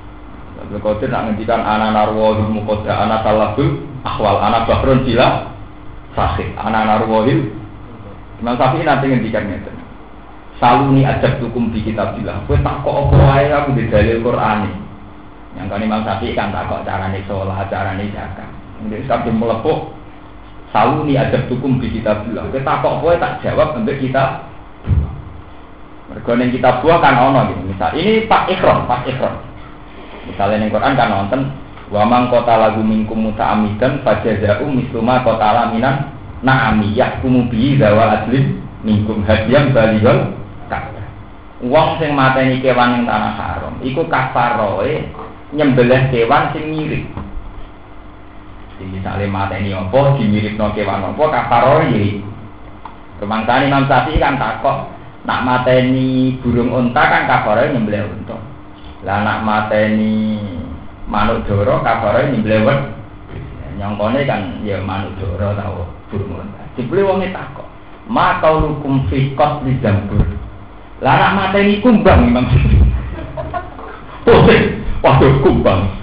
Abdul Qadir nak ngendikan ana narwa ilmu qada ana talabul ahwal ana bahrun sila sahih ana narwa Imam Syafi'i nanti ngendikan ngeten. Saluni ajab tukum di kitabillah. Kowe tak kok apa wae aku di dalil Qur'an. Yang kan Imam Syafi'i kan tak kok carane sholat, carane zakat. Ini sampai melepuk Salu ni adab tukum di kitab bilang. Kita kok boleh tak jawab untuk kita. Mereka yang kita buah kan ono gitu. Misal ini Pak Ikhron, Pak Ikhron. Misalnya yang Quran kan nonton Wamang kota lagu minkum muta'amidan Fajaza'u misluma kota laminan Na'amiyah kumubi zawa adlin Minkum hadiam balihol Ka'bah Wong sing mateni kewan yang tanah haram Iku kafaroe Nyembelih kewan sing mirip misalnya mata ini opo, dimirip no kewan opo, kafaroi. Kemangsaan Imam Syafi'i kan takok, nak mata ini burung unta kan kafaroi nyembelih unta. Lah nak mata ini manuk doro kafaroi nyembelih wet. Nyongkone kan ya manuk doro tau burung unta. Dibeli wongnya takok, ma kau lukum fikot di jambur. Lah nak mata ini kumbang Syafi'i. Pusing, waduh kumbang.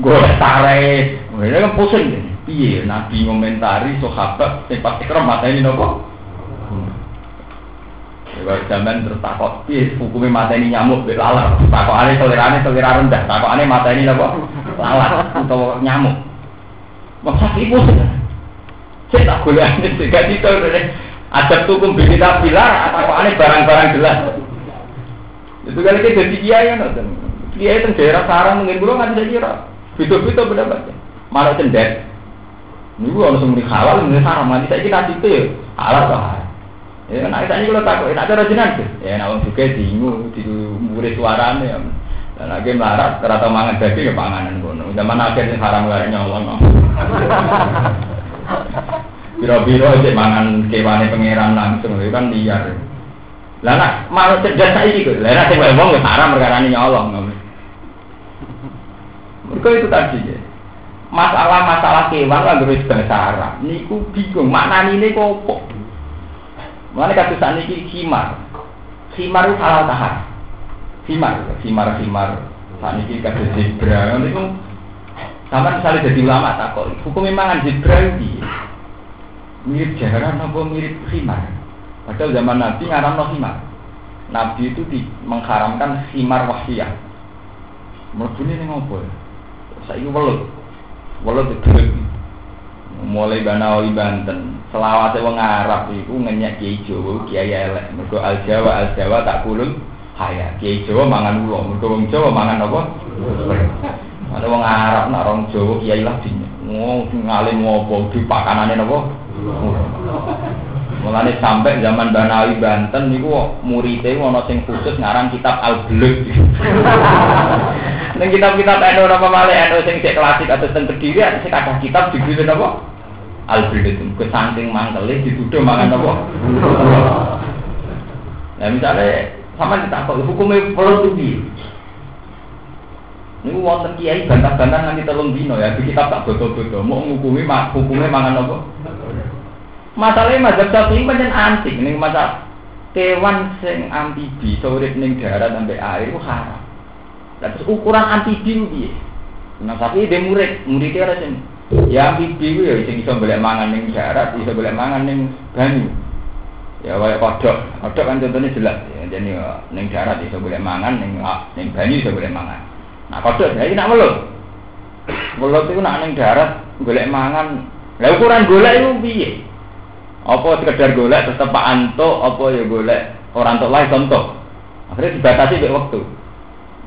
Gue tarik, ini kan pusing. Iya, Nabi ngomentari sahabat sing pas ikram mata ini nopo. Ya zaman terus takut, iya hukumnya mata ini nyamuk be lalat. Takut aneh selera selera rendah. Takut aneh mata ini nopo lalat atau nyamuk. Masa ibu saya tak boleh aneh juga itu ada tukum kita pilar atau aneh barang-barang jelas. Itu kali kita jadi kiai kan, kiai itu daerah sarang mungkin belum ada kira. Itu-itu pendapatnya malah cendet. Ini gua harus muni halal, haram. Nanti saya kita itu ya halal kok. Ya, nah saya kalau takut, tak ada jenang sih. Ya, nah juga dingu, di murid suarane ya. Dan lagi melarat, ternyata mangan daging ya panganan kono. Zaman akhir sing haram gak nyolong. Biro-biro aja mangan kewane pangeran langsung, itu kan liar. Lah nak mau cerdas saiki kok. Lah nak sing haram perkara nyolong. Mereka itu tadi ya. masalah-masalah kewan lah terus bahasa Arab. Niku bingung maknane ini kok. Mana kasus ini khimar. Khimar itu salah tahar. Khimar, khimar, khimar. Saat ini kasus zebra. Itu sama misalnya jadi ulama tak kok. Hukum memang zebra ini mirip jaran apa mirip khimar. Padahal zaman Nabi ngaram no khimar. Nabi itu di, mengharamkan khimar wahsiyah. Mereka ini ngopo ya? Saya welut. Welut itu mulai Banawi Banten. Selawase wong Arab iku ngenyek Kiai Jawa, Kiai elek. Mergo Al Jawa, Al Jawa tak kulun haya. Kiai Jawa mangan ulo, mergo wong Jawa mangan apa? Ada wong Arab nak orang Jawa kiai lah dinya. Ngomong ngalim ngopo di pakanane napa? Mulane sampai zaman Banawi Banten niku muridé ana sing khusus ngarang kitab Al-Bulugh. Ning kitab-kitab eno apa malih eno sing cek klasik atau teng kediri ada sing ada kitab dibikin apa? Al-Bulugh. Ke saking mangkele dituduh mangan apa? Nah misalnya sama kita kok hukumnya perlu tuh Ini wonten kiai bantah-bantah nanti telung dino ya, di kitab tak bodoh-bodoh. Mau ngukumi, hukumnya mangan apa? Masalahnya mazhab satu ini pancen antik. Ini masa kewan sing amfibi, sore ning darat sampai air itu haram. Terus ukuran amfibi piye? Nah, tapi dia murid, muridnya ada ya amfibi itu ya sing bisa boleh mangan ning darat, bisa boleh mangan ning banyu. Ya kayak kodok, kodok kan contohnya jelas. Ya, jadi ya, ning darat bisa boleh mangan, ning ning banyu bisa boleh mangan. Nah kodok jadi nak melut. Melut itu nak ning darat golek mangan. Lah ukuran golek itu piye? Apa sekedar golek tetep Anto, apa ya golek orang tok lain contoh. Akhirnya dibatasi mek waktu.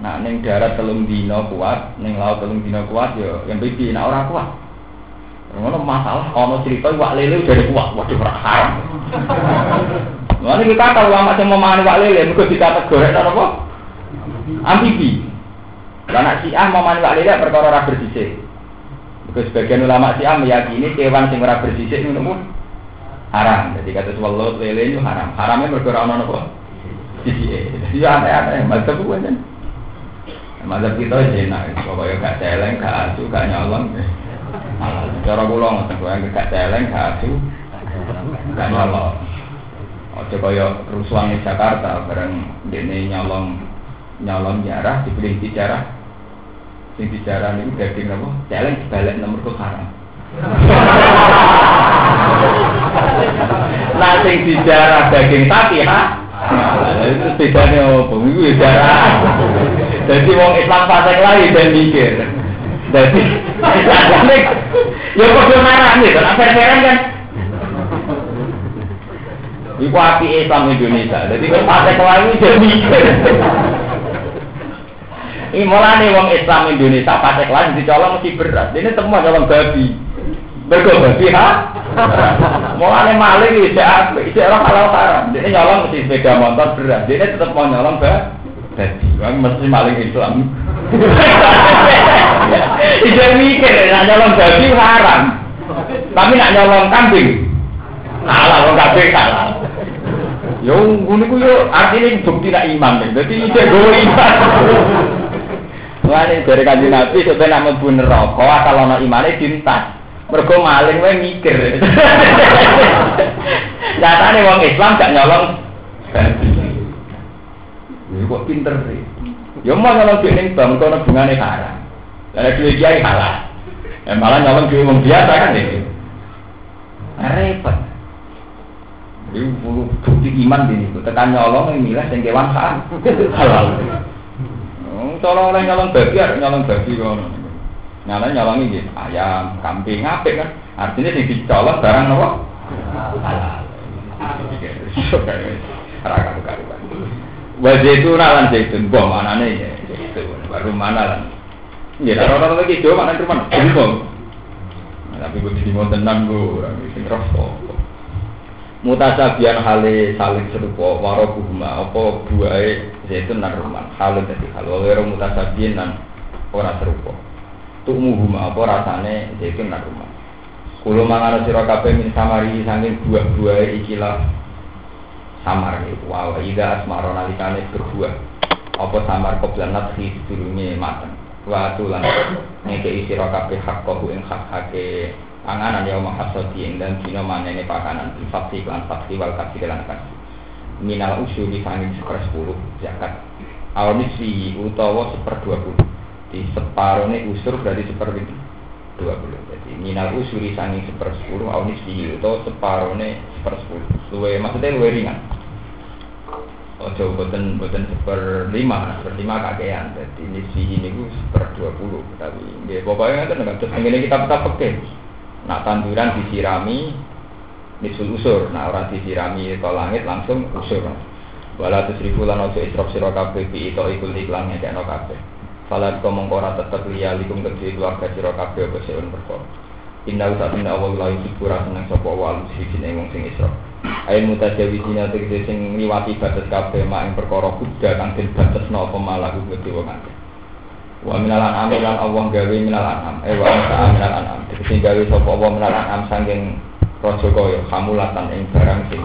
Nah ning darat telung dino kuat, ning laut telung dino kuat ya yang pipi nak ora kuat. Ngono masalah ono cerita wak lele udah kuat, waduh ora haram. Lalu kita tahu lama sing mau mangan wak lele, mergo dikategorikno apa? Amfibi. Lah nak Syiah mau mangan wak lele perkara ora bersisik. Mergo sebagian ulama Syiah meyakini kewan sing ora bersisik ngono haram. Jadi kata welut lele itu haram. Haramnya mergo ora ono napa? Sisi. Jadi aneh-aneh, mazhab ku kan. Mazhab kita enak, pokoknya gak celeng, gak asu, gak nyolong. Cara kula ngoten kuwi gak celeng, gak asu, gak nyolong. Ojo kaya rusuhan di Jakarta bareng dene nyolong nyolong jarah dibeli di jarah. Sing di jarah niku daging apa? Celeng dibalik nomor ke haram. Nah sing di jarah daging sapi ha? Itu bedanya apa? Itu jarah. Jadi wong Islam fasik lagi dan mikir jadi ya kok marah nih kan fair-fairan kan Iku api Islam Indonesia. Jadi kalau partai kelawi jadi mikir. Ini mulai wong Islam Indonesia partai kelawi dicolong mesti berat. Ini semua colong babi. Bergo babi ha? Mulai maling saya apa? Saya orang halal haram. Nyolong mesti sepeda motor berat. Ini tetap mau nyolong babi. Wong mesti maling Islam. Itu mikir, nak nyolong babi haram. Tapi nak nyolong kambing halal, wong kabeh halal. Yo ngono ku yo artine bukti nak iman deh. Dadi ide go iman. Wani dari kanjeng Nabi sebenarnya nak mlebu neraka asal ana imane dintas. Mergo maling wae mikir. Nyatane wong Islam gak nyolong Ini kok pinter sih. Ya mau nyolong duit bank kono bungane haram. Lah duit kiai halal. Ya malah nyolong duit wong biasa kan ini. Repot. Ini bukti iman ini, tekan nyolong yang milah yang kewan halal. Kalau orang nyolong babi, ada nyolong babi. Nyolong nyolong ini ayam, kambing, apa kan? Artinya yang dicolong barang apa? Halal. Raka karuan. Wajah itu nalan zaitun, bom mana nih ya? Baru mana lan? Ya, orang-orang lagi jauh mana rumah? Bom. Tapi gue jadi mau tenang gue, orang ini ngerosok mutasabian hale saling serupa warobuhuma apa buahe zaitun lan rumah halun dadi hal ghairu mutasabian lan ora serupa tumuhuma apa rasane zaitun lan rumah kulo mangan sira kabeh min samari saking buah-buahe ikilah samar iku wa ida asmara nalikane berbuah apa samar koblan natri sedurunge mateng? Wa atulan ngeke isi kabeh hak kohu ing hak hake anganan ya mahasodi ing dan dina manene pakanan. Bil faksi lan faksi wal kasih lan kasih. Minal usuli sanging seper sepuluh zakat. Awnisfi utawa seper dua puluh. Di separuhnya usur berarti seper dua puluh. Jadi minal usuli sanging seper sepuluh awnisfi utawa separuhnya seper sepuluh. Luwe maksudnya luwe ringan Ojo boten boten seper lima, seper lima kakean. Jadi ini sih ini gue seper dua puluh. Tapi dia pokoknya kan nggak terus ini kita kita pakai. Nah tanduran disirami nisul usur. Nah orang disirami ke langit langsung usur. Wala tusrifu lan ojo isrok sira kabeh bi itu ikul iklan ngekekno kabeh. Fala kau mengkora tetep liya likum kedhe keluarga sira kabeh apa seun perkara. Inna usah inna awal la yusibu seneng sapa wa al-musyrikin ing sing isrok. Ain mutajawizina tegese sing ngliwati batas kabeh mak ing perkara kuda kang den batasno apa malah gede wong akeh. Wa minal an'am lan gawe minal an'am. Eh wa ta'ala minal an'am. Tegese gawe sapa Allah minal an'am saking raja kaya kamulatan ing barang sing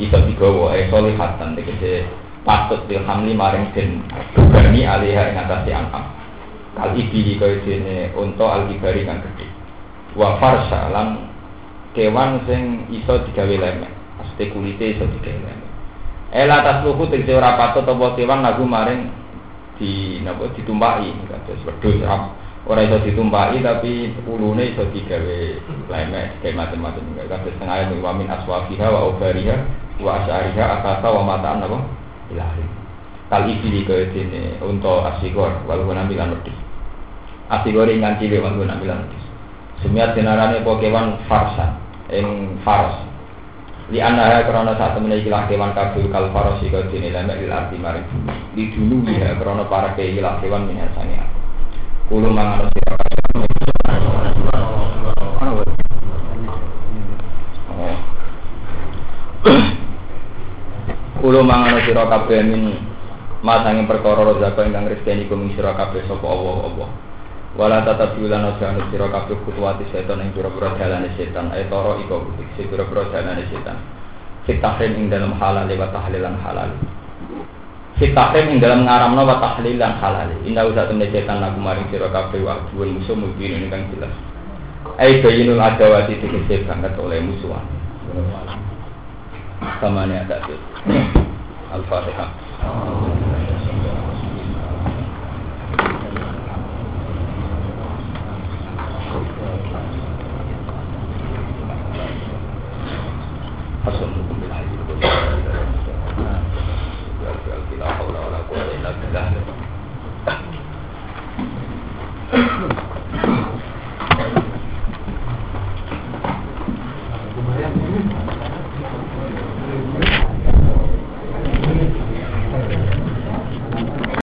iso digawa eh solihatan tegese patut dilhamli maring den bani alihah ing atase an'am. Kal ibili kaya dene unta al-kibari kang gedhe. Wa farsha lan kewan sing iso digawe lemek. Mesti kulite iso digawe. Ela tasluhu tegese ora patut apa kewan lagu maring di napa ditumpaki. Kados wedhus ora iso ditumpaki tapi ulune iso digawe lemek kayak macam-macam kados setengah wa min aswafiha wa ubariha wa asyariha akata wa mataan apa ilahi. Kali iki ke dene untuk asigor walau nabi kan wedhus. Asigor ingan cilik walau nabi lan wedhus Semiat dinarane kewan farsan ing faros di anara karena saat temen ikilah kewan kabul kal faros ika dini lemek lil arti maring bumi. Di dulu ya karena para keikilah kewan minasani aku. Kulu mangan sira Kulo mangan sira kabeh min masange perkara rezeki ingkang rezeki kum sira kabeh sapa Allah Allah Wala tata bilan aja anu sira kabeh kutuwati setan ing pira-pira dalane setan toro iko kutik pira-pira dalane setan. Fitahrim ing dalam halal wa tahlilan halal. Fitahrim ing dalam ngaramno wa tahlilan halal. Inna usa temne setan lagu maring sira kabeh wa duwe musuh mubin kang jelas. Ai bayinul adawati dikese banget oleh musuhan. Samane ada Al-Fatihah. حصل. لا حول ولا قوة إلا بالله.